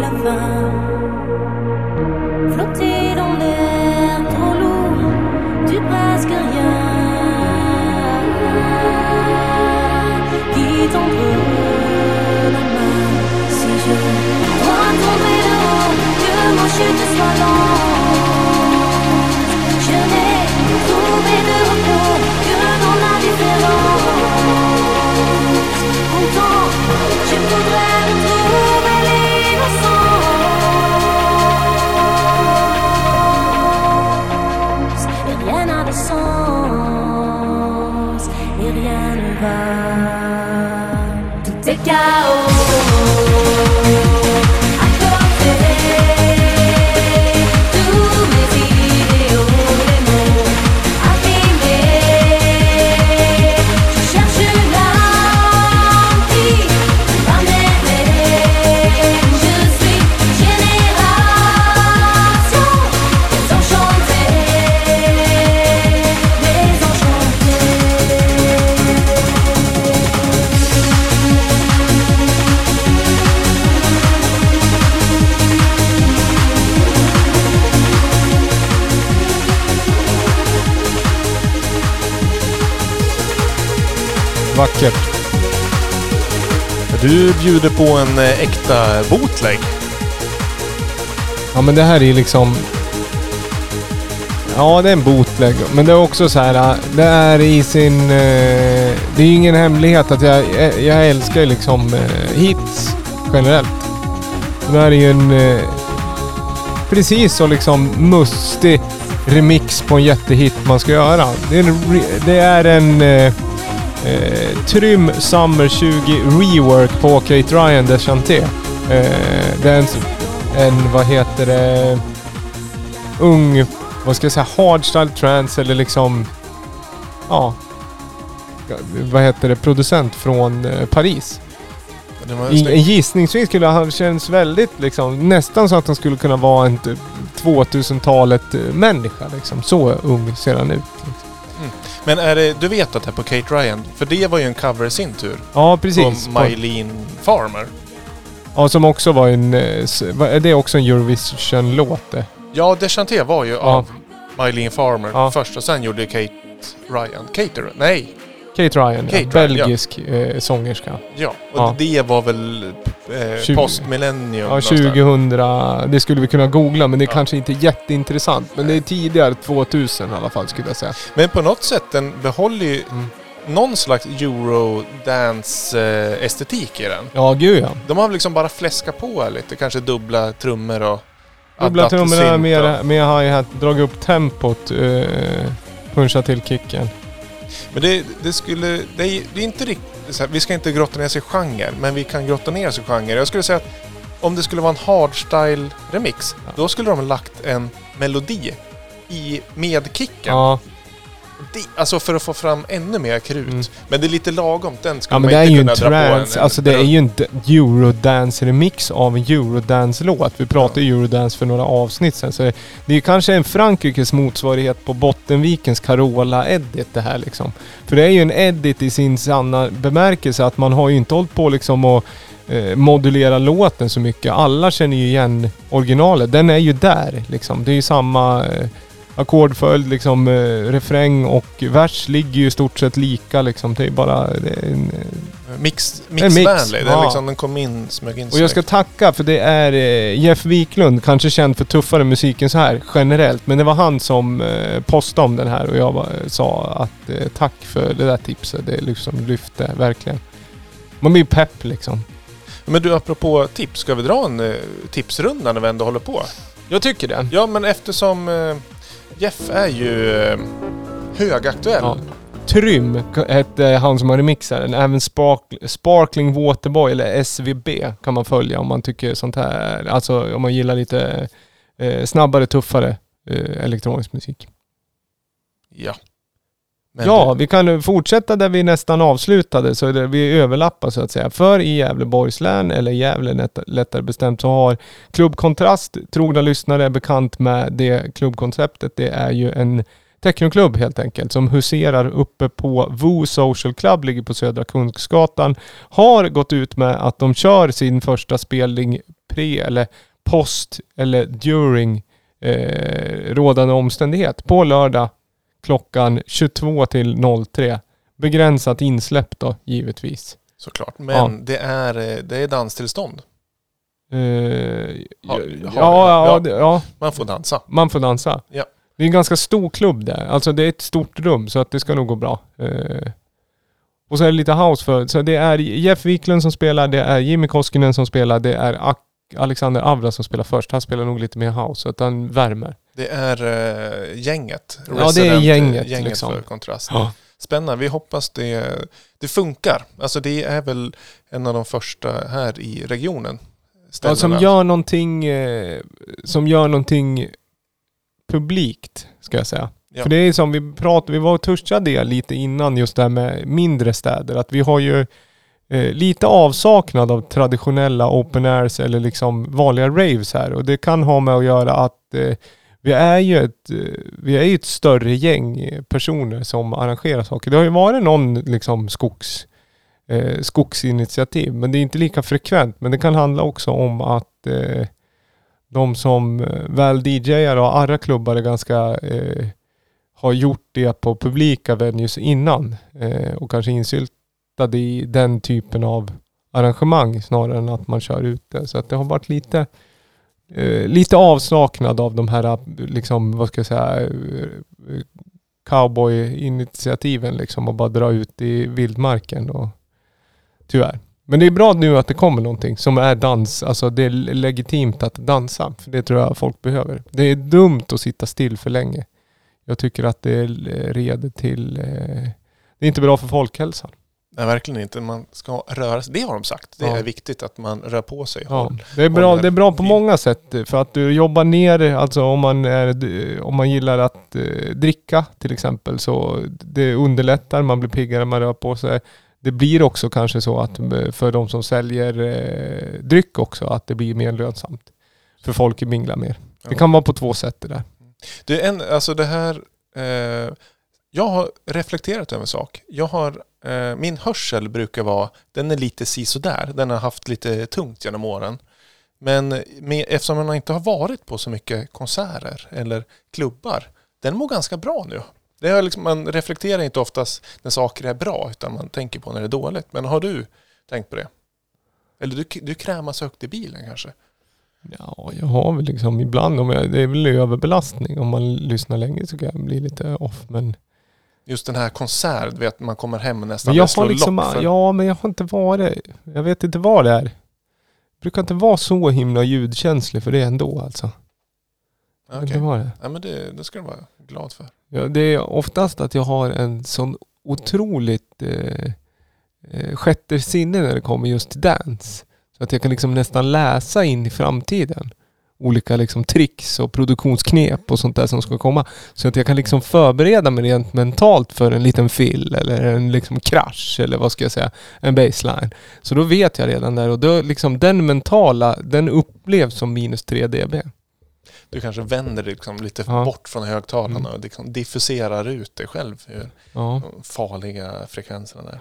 lắm vàng bjuder på en eh, äkta bootleg. Ja men det här är liksom... Ja det är en bootleg. Men det är också så här. Eh, det är i sin... Eh, det är ju ingen hemlighet att jag, jag älskar ju liksom hits generellt. Det här är ju en... Precis så liksom mustig remix på en jättehit man ska göra. Det är en, det är en Trym Summer 20 rework på Kate Ryan Deschanté. Eh, det är en, en, vad heter det, ung, vad ska jag säga, hardstyle trance eller liksom, ja, vad heter det, producent från eh, Paris. I, gissningsvis skulle han känns väldigt liksom, nästan så att han skulle kunna vara en typ 2000-talet eh, människa liksom. Så ung ser han ut. Liksom. Men är det, du vet att det är på Kate Ryan? För det var ju en cover i sin tur. Ja, precis. På Mylene Farmer. Ja, som också var en... eh, Är det också en Eurovision-låt det? Ja, Deschanté var ju av Mylene Farmer Ja. först och sen gjorde Kate Ryan. Kate Nej, Kate Ryan, Kate ja. Ryan, ja. Belgisk eh, sångerska. ja. Och Ja. det var väl eh, Tjugo- postmillennium. Ja, någonstans där. 2000... Det skulle vi kunna googla, men det är Ja. kanske inte jätteintressant. Men det är tidigare 2000 i alla fall, skulle jag säga. Men på något sätt, den behåller ju Mm. någon slags eurodance-estetik i den. Ja, gud ja. De har liksom bara fläskat på lite, kanske dubbla trummor och... Dubbla trummorna och- med hi-hat, dragit upp tempot, eh, puncha till kicken. Men det, det skulle... Det är, det är inte riktigt... så här, Vi ska inte grotta ner sig i genre, men vi kan grotta ner oss i genre. Jag skulle säga att om det skulle vara en hardstyle-remix, Ja. då skulle de lagt en melodi i med kicken. Ja. Det, alltså för att få fram ännu mer krut. Mm. Men det är lite lagom. Den skulle Ja man det är inte en kunna dra på trance, alltså det är ju en eurodance-remix av en eurodance-låt. Vi pratade ju eurodance för några avsnitt sen. Så det är ju kanske en Frankrikes motsvarighet på Bottenvikens Carola-edit det här liksom. För det är ju en edit i sin sanna bemärkelse att man har ju inte hållit på liksom och eh, modulera låten så mycket. Alla känner ju igen originalet. Den är ju där liksom. Det är ju samma eh, ackordföljd liksom. Eh, refräng och vers ligger ju i stort sett lika liksom. Det är bara... Det är en, eh, Mix, mix, mixvänlig. Den, ja. liksom, den kom in, smög in och jag ska tacka för det är eh, Jeff Wiklund, kanske känd för tuffare musiken så här generellt. Men det var han som postade om den här och jag var, sa att tack för det där tipset. Det liksom lyfte verkligen. Man blir pepp liksom. Men du, apropå tips. Ska vi dra en tipsrunda när vi ändå håller på? Jag tycker det. Ja, men eftersom Jeff är ju eh, högaktuell. Ja. Trym hette han som har remixat den. Även Spark, Sparkling Waterboy eller SVB kan man följa om man tycker sånt här. Alltså om man gillar lite eh, snabbare, tuffare eh, elektronisk musik. Ja. Men ja, du, vi kan fortsätta där vi nästan avslutade, så det, vi överlappar så att säga. För i Gävleborgs län, eller Gävle lätt- lättare bestämt, så har Klubb Kontrast, trogna lyssnare är bekant med det klubbkonceptet. Det är ju en technoklubb helt enkelt, som huserar uppe på Vo Social Club, ligger på Södra Kungsgatan. Har gått ut med att de kör sin första spelning pre eller post eller during eh, rådande omständighet på lördag klockan 22 till 03. Begränsat insläpp då, givetvis. såklart. Men Ja. det, är, eh, det är danstillstånd. Eh, ja, Ja, ja, ja. Man får dansa. man får dansa. Ja. Det är en ganska stor klubb där. Alltså det är ett stort rum så att det ska nog gå bra. Eh, och så är det lite house för. Så det är Jeff Wiklund som spelar, det är Jimmy Koskinen som spelar, det är Alexander Avra som spelar först. Han spelar nog lite mer house, att han värmer. Det är eh, gänget. Ja, det är Resident, gänget, gänget liksom. för kontrast. Ja. Spännande. Vi hoppas det, det funkar. Alltså det är väl en av de första här i regionen. Ja, som gör någonting, eh, som gör någonting publikt, ska jag säga. Ja. För det är som vi pratade, vi var och touchade det lite innan just det här med mindre städer. Att vi har ju eh, lite avsaknad av traditionella open airs eller liksom vanliga raves här. Och det kan ha med att göra att eh, vi är ju ett, eh, vi är ju ett större gäng eh, personer som arrangerar saker. Det har ju varit någon liksom skogs, eh, skogsinitiativ, men det är inte lika frekvent. Men det kan handla också om att eh, de som eh, väl DJar och arra klubbar är ganska eh, har gjort det på publika venues innan eh, och kanske insyltade i den typen av arrangemang snarare än att man kör ute. Så att det har varit lite eh, lite avsaknad av de här, liksom, vad ska jag säga, eh, cowboy-initiativen liksom och bara dra ut i vildmarken och tyvärr. Men det är bra nu att det kommer någonting som är dans, alltså det är legitimt att dansa. För det tror jag folk behöver. Det är dumt att sitta still för länge. Jag tycker att det leder till, eh, det är inte bra för folkhälsan. Nej, verkligen inte. Man ska röra sig. Det har de sagt. Det Ja. är viktigt att man rör på sig. Ja, Håll- det är bra, det är bra på många sätt. För att du jobbar ner, alltså om man, är, om man gillar att eh, dricka till exempel, så det underlättar, man blir piggare, man rör på sig. Det blir också kanske så att eh, för de som säljer eh, dryck också, att det blir mer lönsamt. För folk minglar mer. Det Ja. kan vara på två sätt det där. Det är en, alltså det här, eh, jag har reflekterat över en sak. Jag har, Eh, min hörsel brukar vara, den är lite sisådär. Den har haft lite tungt genom åren. Men med, eftersom man inte har varit på så mycket konserter eller klubbar, den mår ganska bra nu. Det är liksom, man reflekterar inte oftast när saker är bra, utan man tänker på när det är dåligt. Men har du tänkt på det? Eller du, du krämas högt i bilen kanske? Ja, jag har väl liksom ibland, om jag, det är väl överbelastning. Om man lyssnar länge så kan jag bli lite off. Men, Just den här konsert, vet man kommer hem och nästan men jag har liksom, för- ja men jag har inte varit, jag vet inte vad det är. Jag brukar inte vara så himla ljudkänslig för det ändå alltså. Okej. det är. Ja, men det, det ska du vara glad för. Ja, det är oftast att jag har en sån otroligt eh, eh, sjätte sinne när det kommer just till dans. Så att jag kan liksom nästan läsa in i framtiden. Olika liksom tricks och produktionsknep och sånt där som ska komma. Så att jag kan liksom förbereda mig rent mentalt för en liten fill eller en liksom krasch eller vad ska jag säga, en baseline. Så då vet jag redan där och då liksom den mentala, den upplevs som minus 3 dB. Du kanske vänder dig liksom lite Ja. bort från högtalarna Mm. och liksom diffuserar ut dig själv för Ja. de farliga frekvenserna där.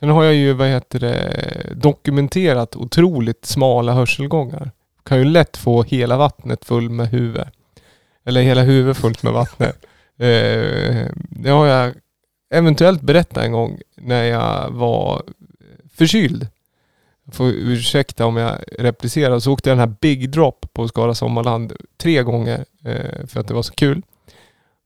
Sen har jag ju, vad heter det, dokumenterat otroligt smala hörselgångar. Kan ju lätt få hela vattnet full med huvud. Eller hela huvudet fullt med vattnet. <laughs> eh, det har jag eventuellt berättat en gång när jag var förkyld. Jag får ursäkta om jag replicerar. Så åkte jag den här Big Drop på Skara Sommarland tre gånger eh, för att det var så kul.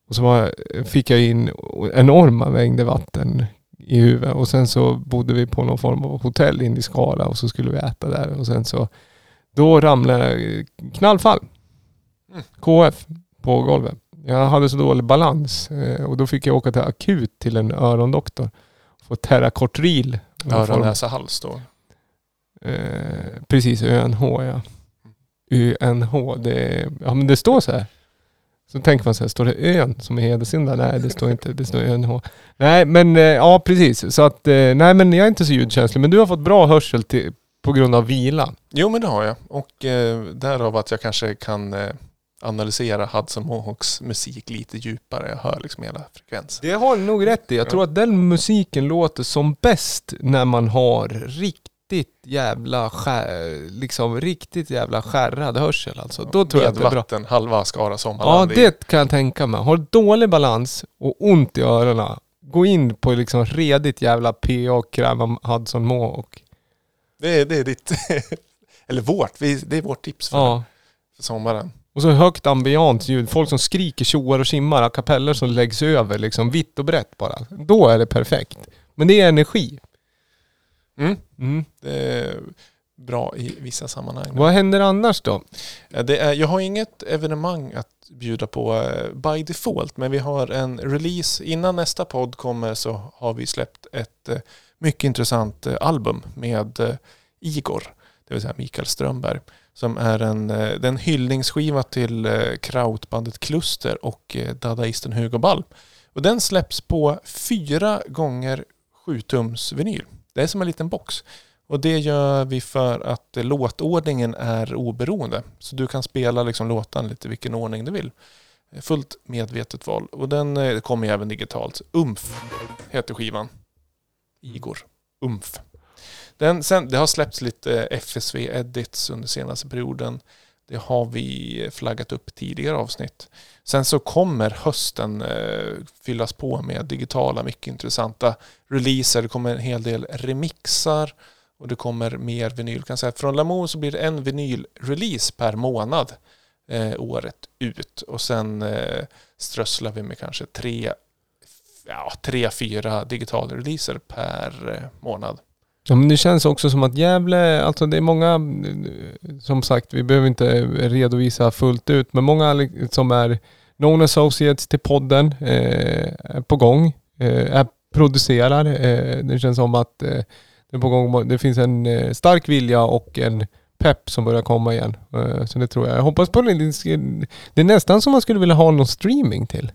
Och så var, fick jag in enorma mängder vatten i huvudet och sen så bodde vi på någon form av hotell inne i Skara och så skulle vi äta där och sen så då ramlade jag knallfall. KF på golvet. Jag hade så dålig balans eh, och då fick jag åka till akut till en örondoktor. Få form. Öron, näsa, hals då. Eh, precis, ÖNH ja. UNH, det, ja men det står så här. Så tänker man så här, står det ön som är hedersynda? Nej det står inte, det står ÖNH. Nej men eh, ja precis, så att eh, nej men jag är inte så ljudkänslig. Men du har fått bra hörsel till, på grund av vila. Jo men det har jag. Och eh, därav att jag kanske kan eh, analysera Hudson Mohawks musik lite djupare. Jag hör liksom hela frekvensen. Det har du nog rätt i. Jag Ja. tror att den musiken låter som bäst när man har riktigt jävla skär, liksom riktigt jävla skärrad hörsel alltså. Då tror jag att det är bra. Medvatten, halva Skara Ja, Sommarland. i- det kan jag tänka mig. Har dålig balans och ont i öronen, gå in på liksom redigt jävla PA och kräva Hudson Mohawk. Det, är, det är ditt... <laughs> Eller vårt. Det är vårt tips för, Ja. för sommaren. Och så högt ambiant ljud. Folk som skriker, tjoar och simmar, a kapellor som läggs över liksom vitt och brett bara. Då är det perfekt. Men det är energi. Mm. Mm. Det är bra i vissa sammanhang. Vad händer annars då? Det är, jag har inget evenemang att bjuda på eh, by default, men vi har en release. Innan nästa podd kommer så har vi släppt ett eh, mycket intressant eh, album med eh, Igor, det vill säga Mikael Strömberg, som är en, eh, det är en hyllningsskiva till krautbandet Kluster och dadaisten Hugo Ball. Och den släpps på fyra gånger 7 tums vinyl. Det är som en liten box. Och det gör vi för att låtordningen är oberoende. Så du kan spela liksom låtarna lite vilken ordning du vill. Fullt medvetet val. Och den kommer ju även digitalt. Umf heter skivan. Igor. Umf. Den, sen, det har släppts lite FSV-edits under senaste perioden. Det har vi flaggat upp tidigare avsnitt. Sen så kommer hösten eh, fyllas på med digitala, mycket intressanta releaser. Det kommer en hel del remixar och det kommer mer vinyl. Kan säga. Från Lamour så blir det en vinylrelease per månad eh, året ut. Och sen eh, strösslar vi med kanske tre, ja, tre fyra digitala releaser per eh, månad. Ja, men det känns också som att Gävle, alltså det är många, eh, som sagt, vi behöver inte redovisa fullt ut, men många som är known associates till podden eh, är på gång, eh, är producerar. Eh, det känns som att eh, det är på gång, det finns en eh, stark vilja och en pepp som börjar komma igen. Eh, så det tror jag. Jag hoppas på det. Det är nästan som man skulle vilja ha någon streaming till.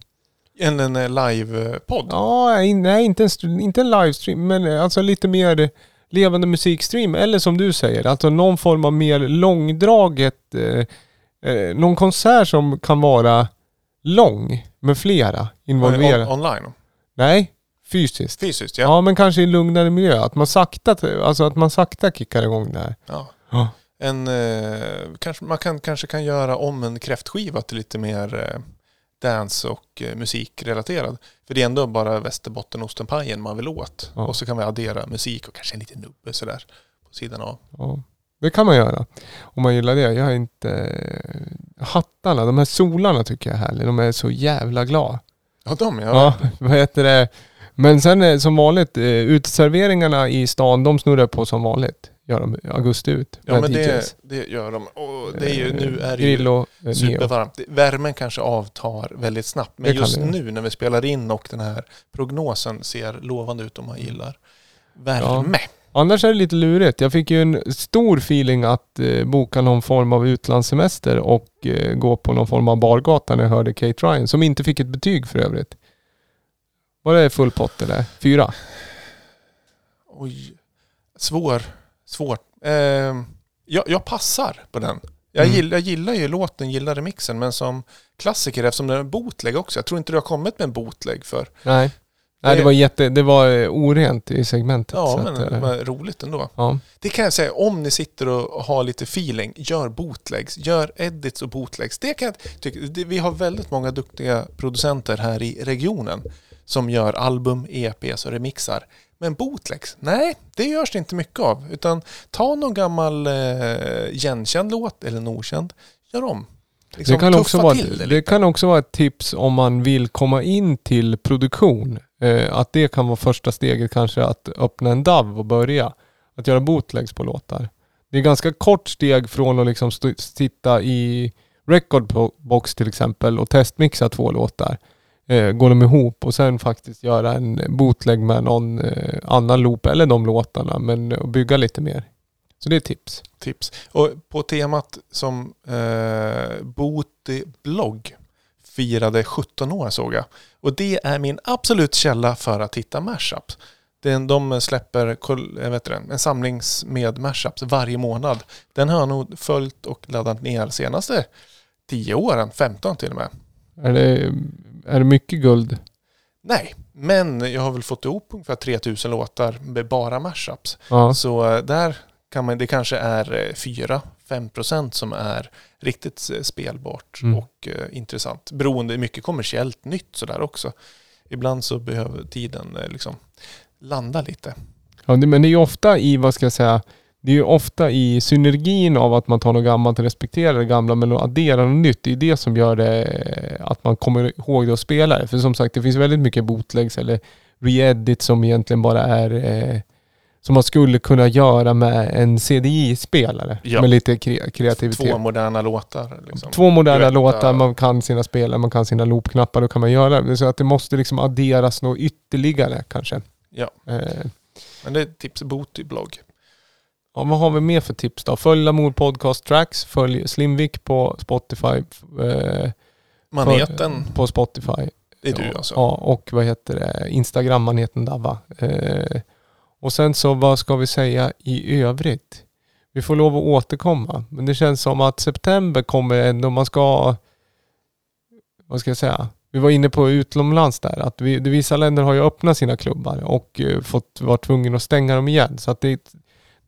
En, en eh, live-podd. Ja, in- nej inte en, inte en livestream, men eh, alltså lite mer levande musikstream. Eller som du säger, alltså någon form av mer långdraget, eh, eh, någon konsert som kan vara lång med flera involverade. On, online. Nej, fysiskt. Fysiskt, Ja. ja. men kanske i lugnare miljö. Att man sakta, alltså att man sakta kickar igång det här. ja. Ja. En, eh, kanske, man kan, kanske kan göra om en kräftskiva till lite mer eh, dance och eh, musikrelaterad. För det är ändå bara västerbottenostenspajen man vill åt. Ja. Och så kan vi addera musik och kanske en liten nubbe sådär på sidan av. Ja, det kan man göra. Om man gillar det. Jag är inte... Hattarna, de här solarna tycker jag är härliga. De är så jävla glada. Ja, de ja. Ja, <laughs> vad heter det? Men sen eh, som vanligt, eh, uteserveringarna i stan, de snurrar på som vanligt. Gör de augusti ut. Ja med men det, DJs. det gör de. Och det är ju, Eh, nu är det ju eh, neo. supervarmt. Värmen kanske avtar väldigt snabbt. Men Det kan just det. nu när vi spelar in och den här prognosen ser lovande ut om man gillar värme. Annars är det lite lurigt. Jag fick ju en stor feeling att eh, boka någon form av utlandssemester och eh, gå på någon form av bargata när jag hörde Kate Ryan, som inte fick ett betyg för övrigt. Var det full pott eller? Fyra? Oj. Svår. Svårt. Eh, jag, jag passar på den. Jag, Mm. gillar, jag gillar ju låten, gillar remixen, men som klassiker eftersom den är bootleg också. Jag tror inte du har kommit med en bootleg för. Nej. Nej, det var jätte... Det var eh, orent i segmentet. Ja, men att, det eh, var roligt ändå. ja. Det kan jag säga, om ni sitter och har lite feeling, gör bootlegs, gör edits och bootlegs. Det kan jag tycka, det, vi har väldigt många duktiga producenter här i regionen som gör album, EPs och remixar. Men bootlegs, nej, det görs det inte mycket av. Utan ta någon gammal eh, igenkänd låt, eller en okänd, gör om. Liksom det, kan också vara, det, det kan också vara ett tips om man vill komma in till produktion. Eh, att det kan vara första steget kanske att öppna en DAV och börja. Att göra bootlegs på låtar. Det är ganska kort steg från att liksom sitta i recordbox till exempel och testmixa två låtar. Eh, går de ihop och sen faktiskt göra en bootleg med någon eh, annan loop eller de låtarna men och bygga lite mer. Så det är tips. tips. Och på temat som eh, Boti blogg firade 17 år såg jag. Och det är min absolut källa för att hitta mashups. Den, de släpper vet inte, en samling med mashups varje månad. Den har jag nog följt och laddat ner de senaste 10 åren, 15 till och med. Är det, är det mycket guld? Nej, men jag har väl fått ihop ungefär 3000 låtar med bara mashups. Ja. Så eh, där kan man, det kanske är 4-5% som är riktigt eh, spelbart Mm. och eh, intressant. Beroende, mycket kommersiellt nytt sådär också. Ibland så behöver tiden eh, liksom landa lite. Ja, men det är ju ofta i, vad ska jag säga, det är ju ofta i synergin av att man tar något gammalt och respekterar det gamla men att addera något nytt. Det är det som gör det, eh, att man kommer ihåg det och spelar det. För som sagt, det finns väldigt mycket bootlegs eller re-edit som egentligen bara är eh, som man skulle kunna göra med en CDI-spelare. Ja. Med lite kre- kreativitet. Två moderna låtar. Liksom. Två moderna Duetta. låtar, man kan sina spelare, man kan sina loopknappar, då kan man göra det. Så att det måste liksom adderas något ytterligare kanske. Ja. Eh, Men det är tips bot i blogg. Ja, vad har vi mer för tips då? Följ Lamour Podcast Tracks, följ Slimvik på Spotify. Eh, Maneten, På Spotify. det är du alltså. Ja, och vad heter det? Instagram, maneten Dava. Eh, och sen så, vad ska vi säga i övrigt? Vi får lov att återkomma. Men det känns som att september kommer ändå, man ska... Vad ska jag säga? Vi var inne på utomlands där, att vi, vissa länder har ju öppnat sina klubbar och eh, fått vara tvungna att stänga dem igen. Så att det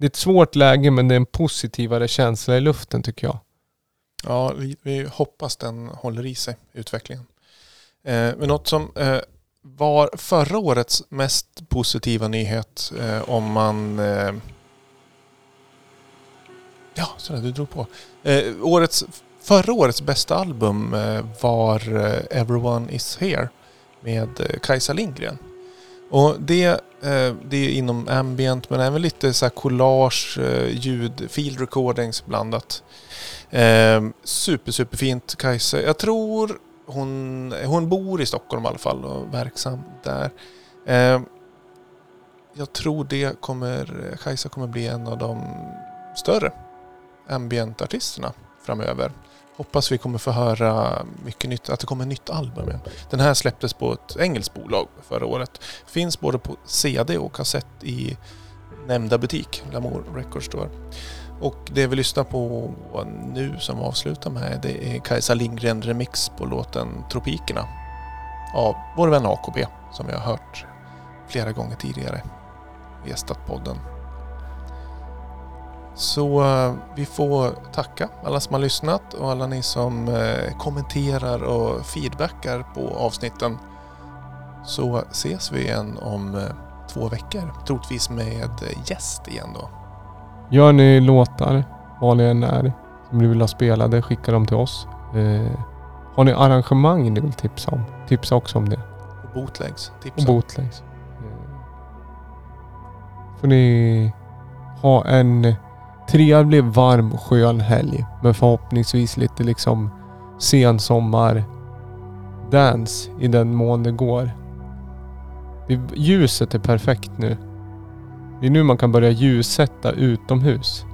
det är ett svårt läge men det är en positivare känsla i luften tycker jag. Ja, vi, vi hoppas den håller i sig, utvecklingen. Eh, men något som eh, var förra årets mest positiva nyhet eh, om man... Eh, ja, så där, du drog på. Eh, årets, förra årets bästa album eh, var eh, Everyone Is Here med eh, Kajsa Lindgren. Och det, eh, det är inom ambient men även lite så här collage, eh, ljud, field recordings blandat. Eh, super, superfint Kajsa. Jag tror hon, hon bor i Stockholm i alla fall och verksam där. Jag tror det kommer, Kajsa kommer bli en av de större ambient-artisterna framöver. Hoppas vi kommer få höra mycket nytt, att det kommer ett nytt album. igen. Den här släpptes på ett engelskt bolag förra året. Finns både på CD och kassett i nämnda butik, Lamour Records Store. Och det vi lyssnar på nu som vi avslutar med det är Kajsa Lindgren remix på låten Tropikerna av vår vän AKB som vi har hört flera gånger tidigare gästat podden. Så eh, vi får tacka alla som har lyssnat och alla ni som eh, kommenterar och feedbackar på avsnitten. Så ses vi igen om eh, två veckor, troligtvis med gäst igen då. Gör ni låtar, vad ni än är, som ni vill ha spelade, skicka dem till oss. Eh, har ni arrangemang ni vill tipsa om? Tipsa också om det. Och bootlegs, Och tipsa. bootlegs. Eh, får ni ha en trevlig, varm, skön helg. Men förhoppningsvis lite liksom sensommar dance i den mån det går. Ljuset är perfekt nu. Det är nu man kan börja ljussätta utomhus.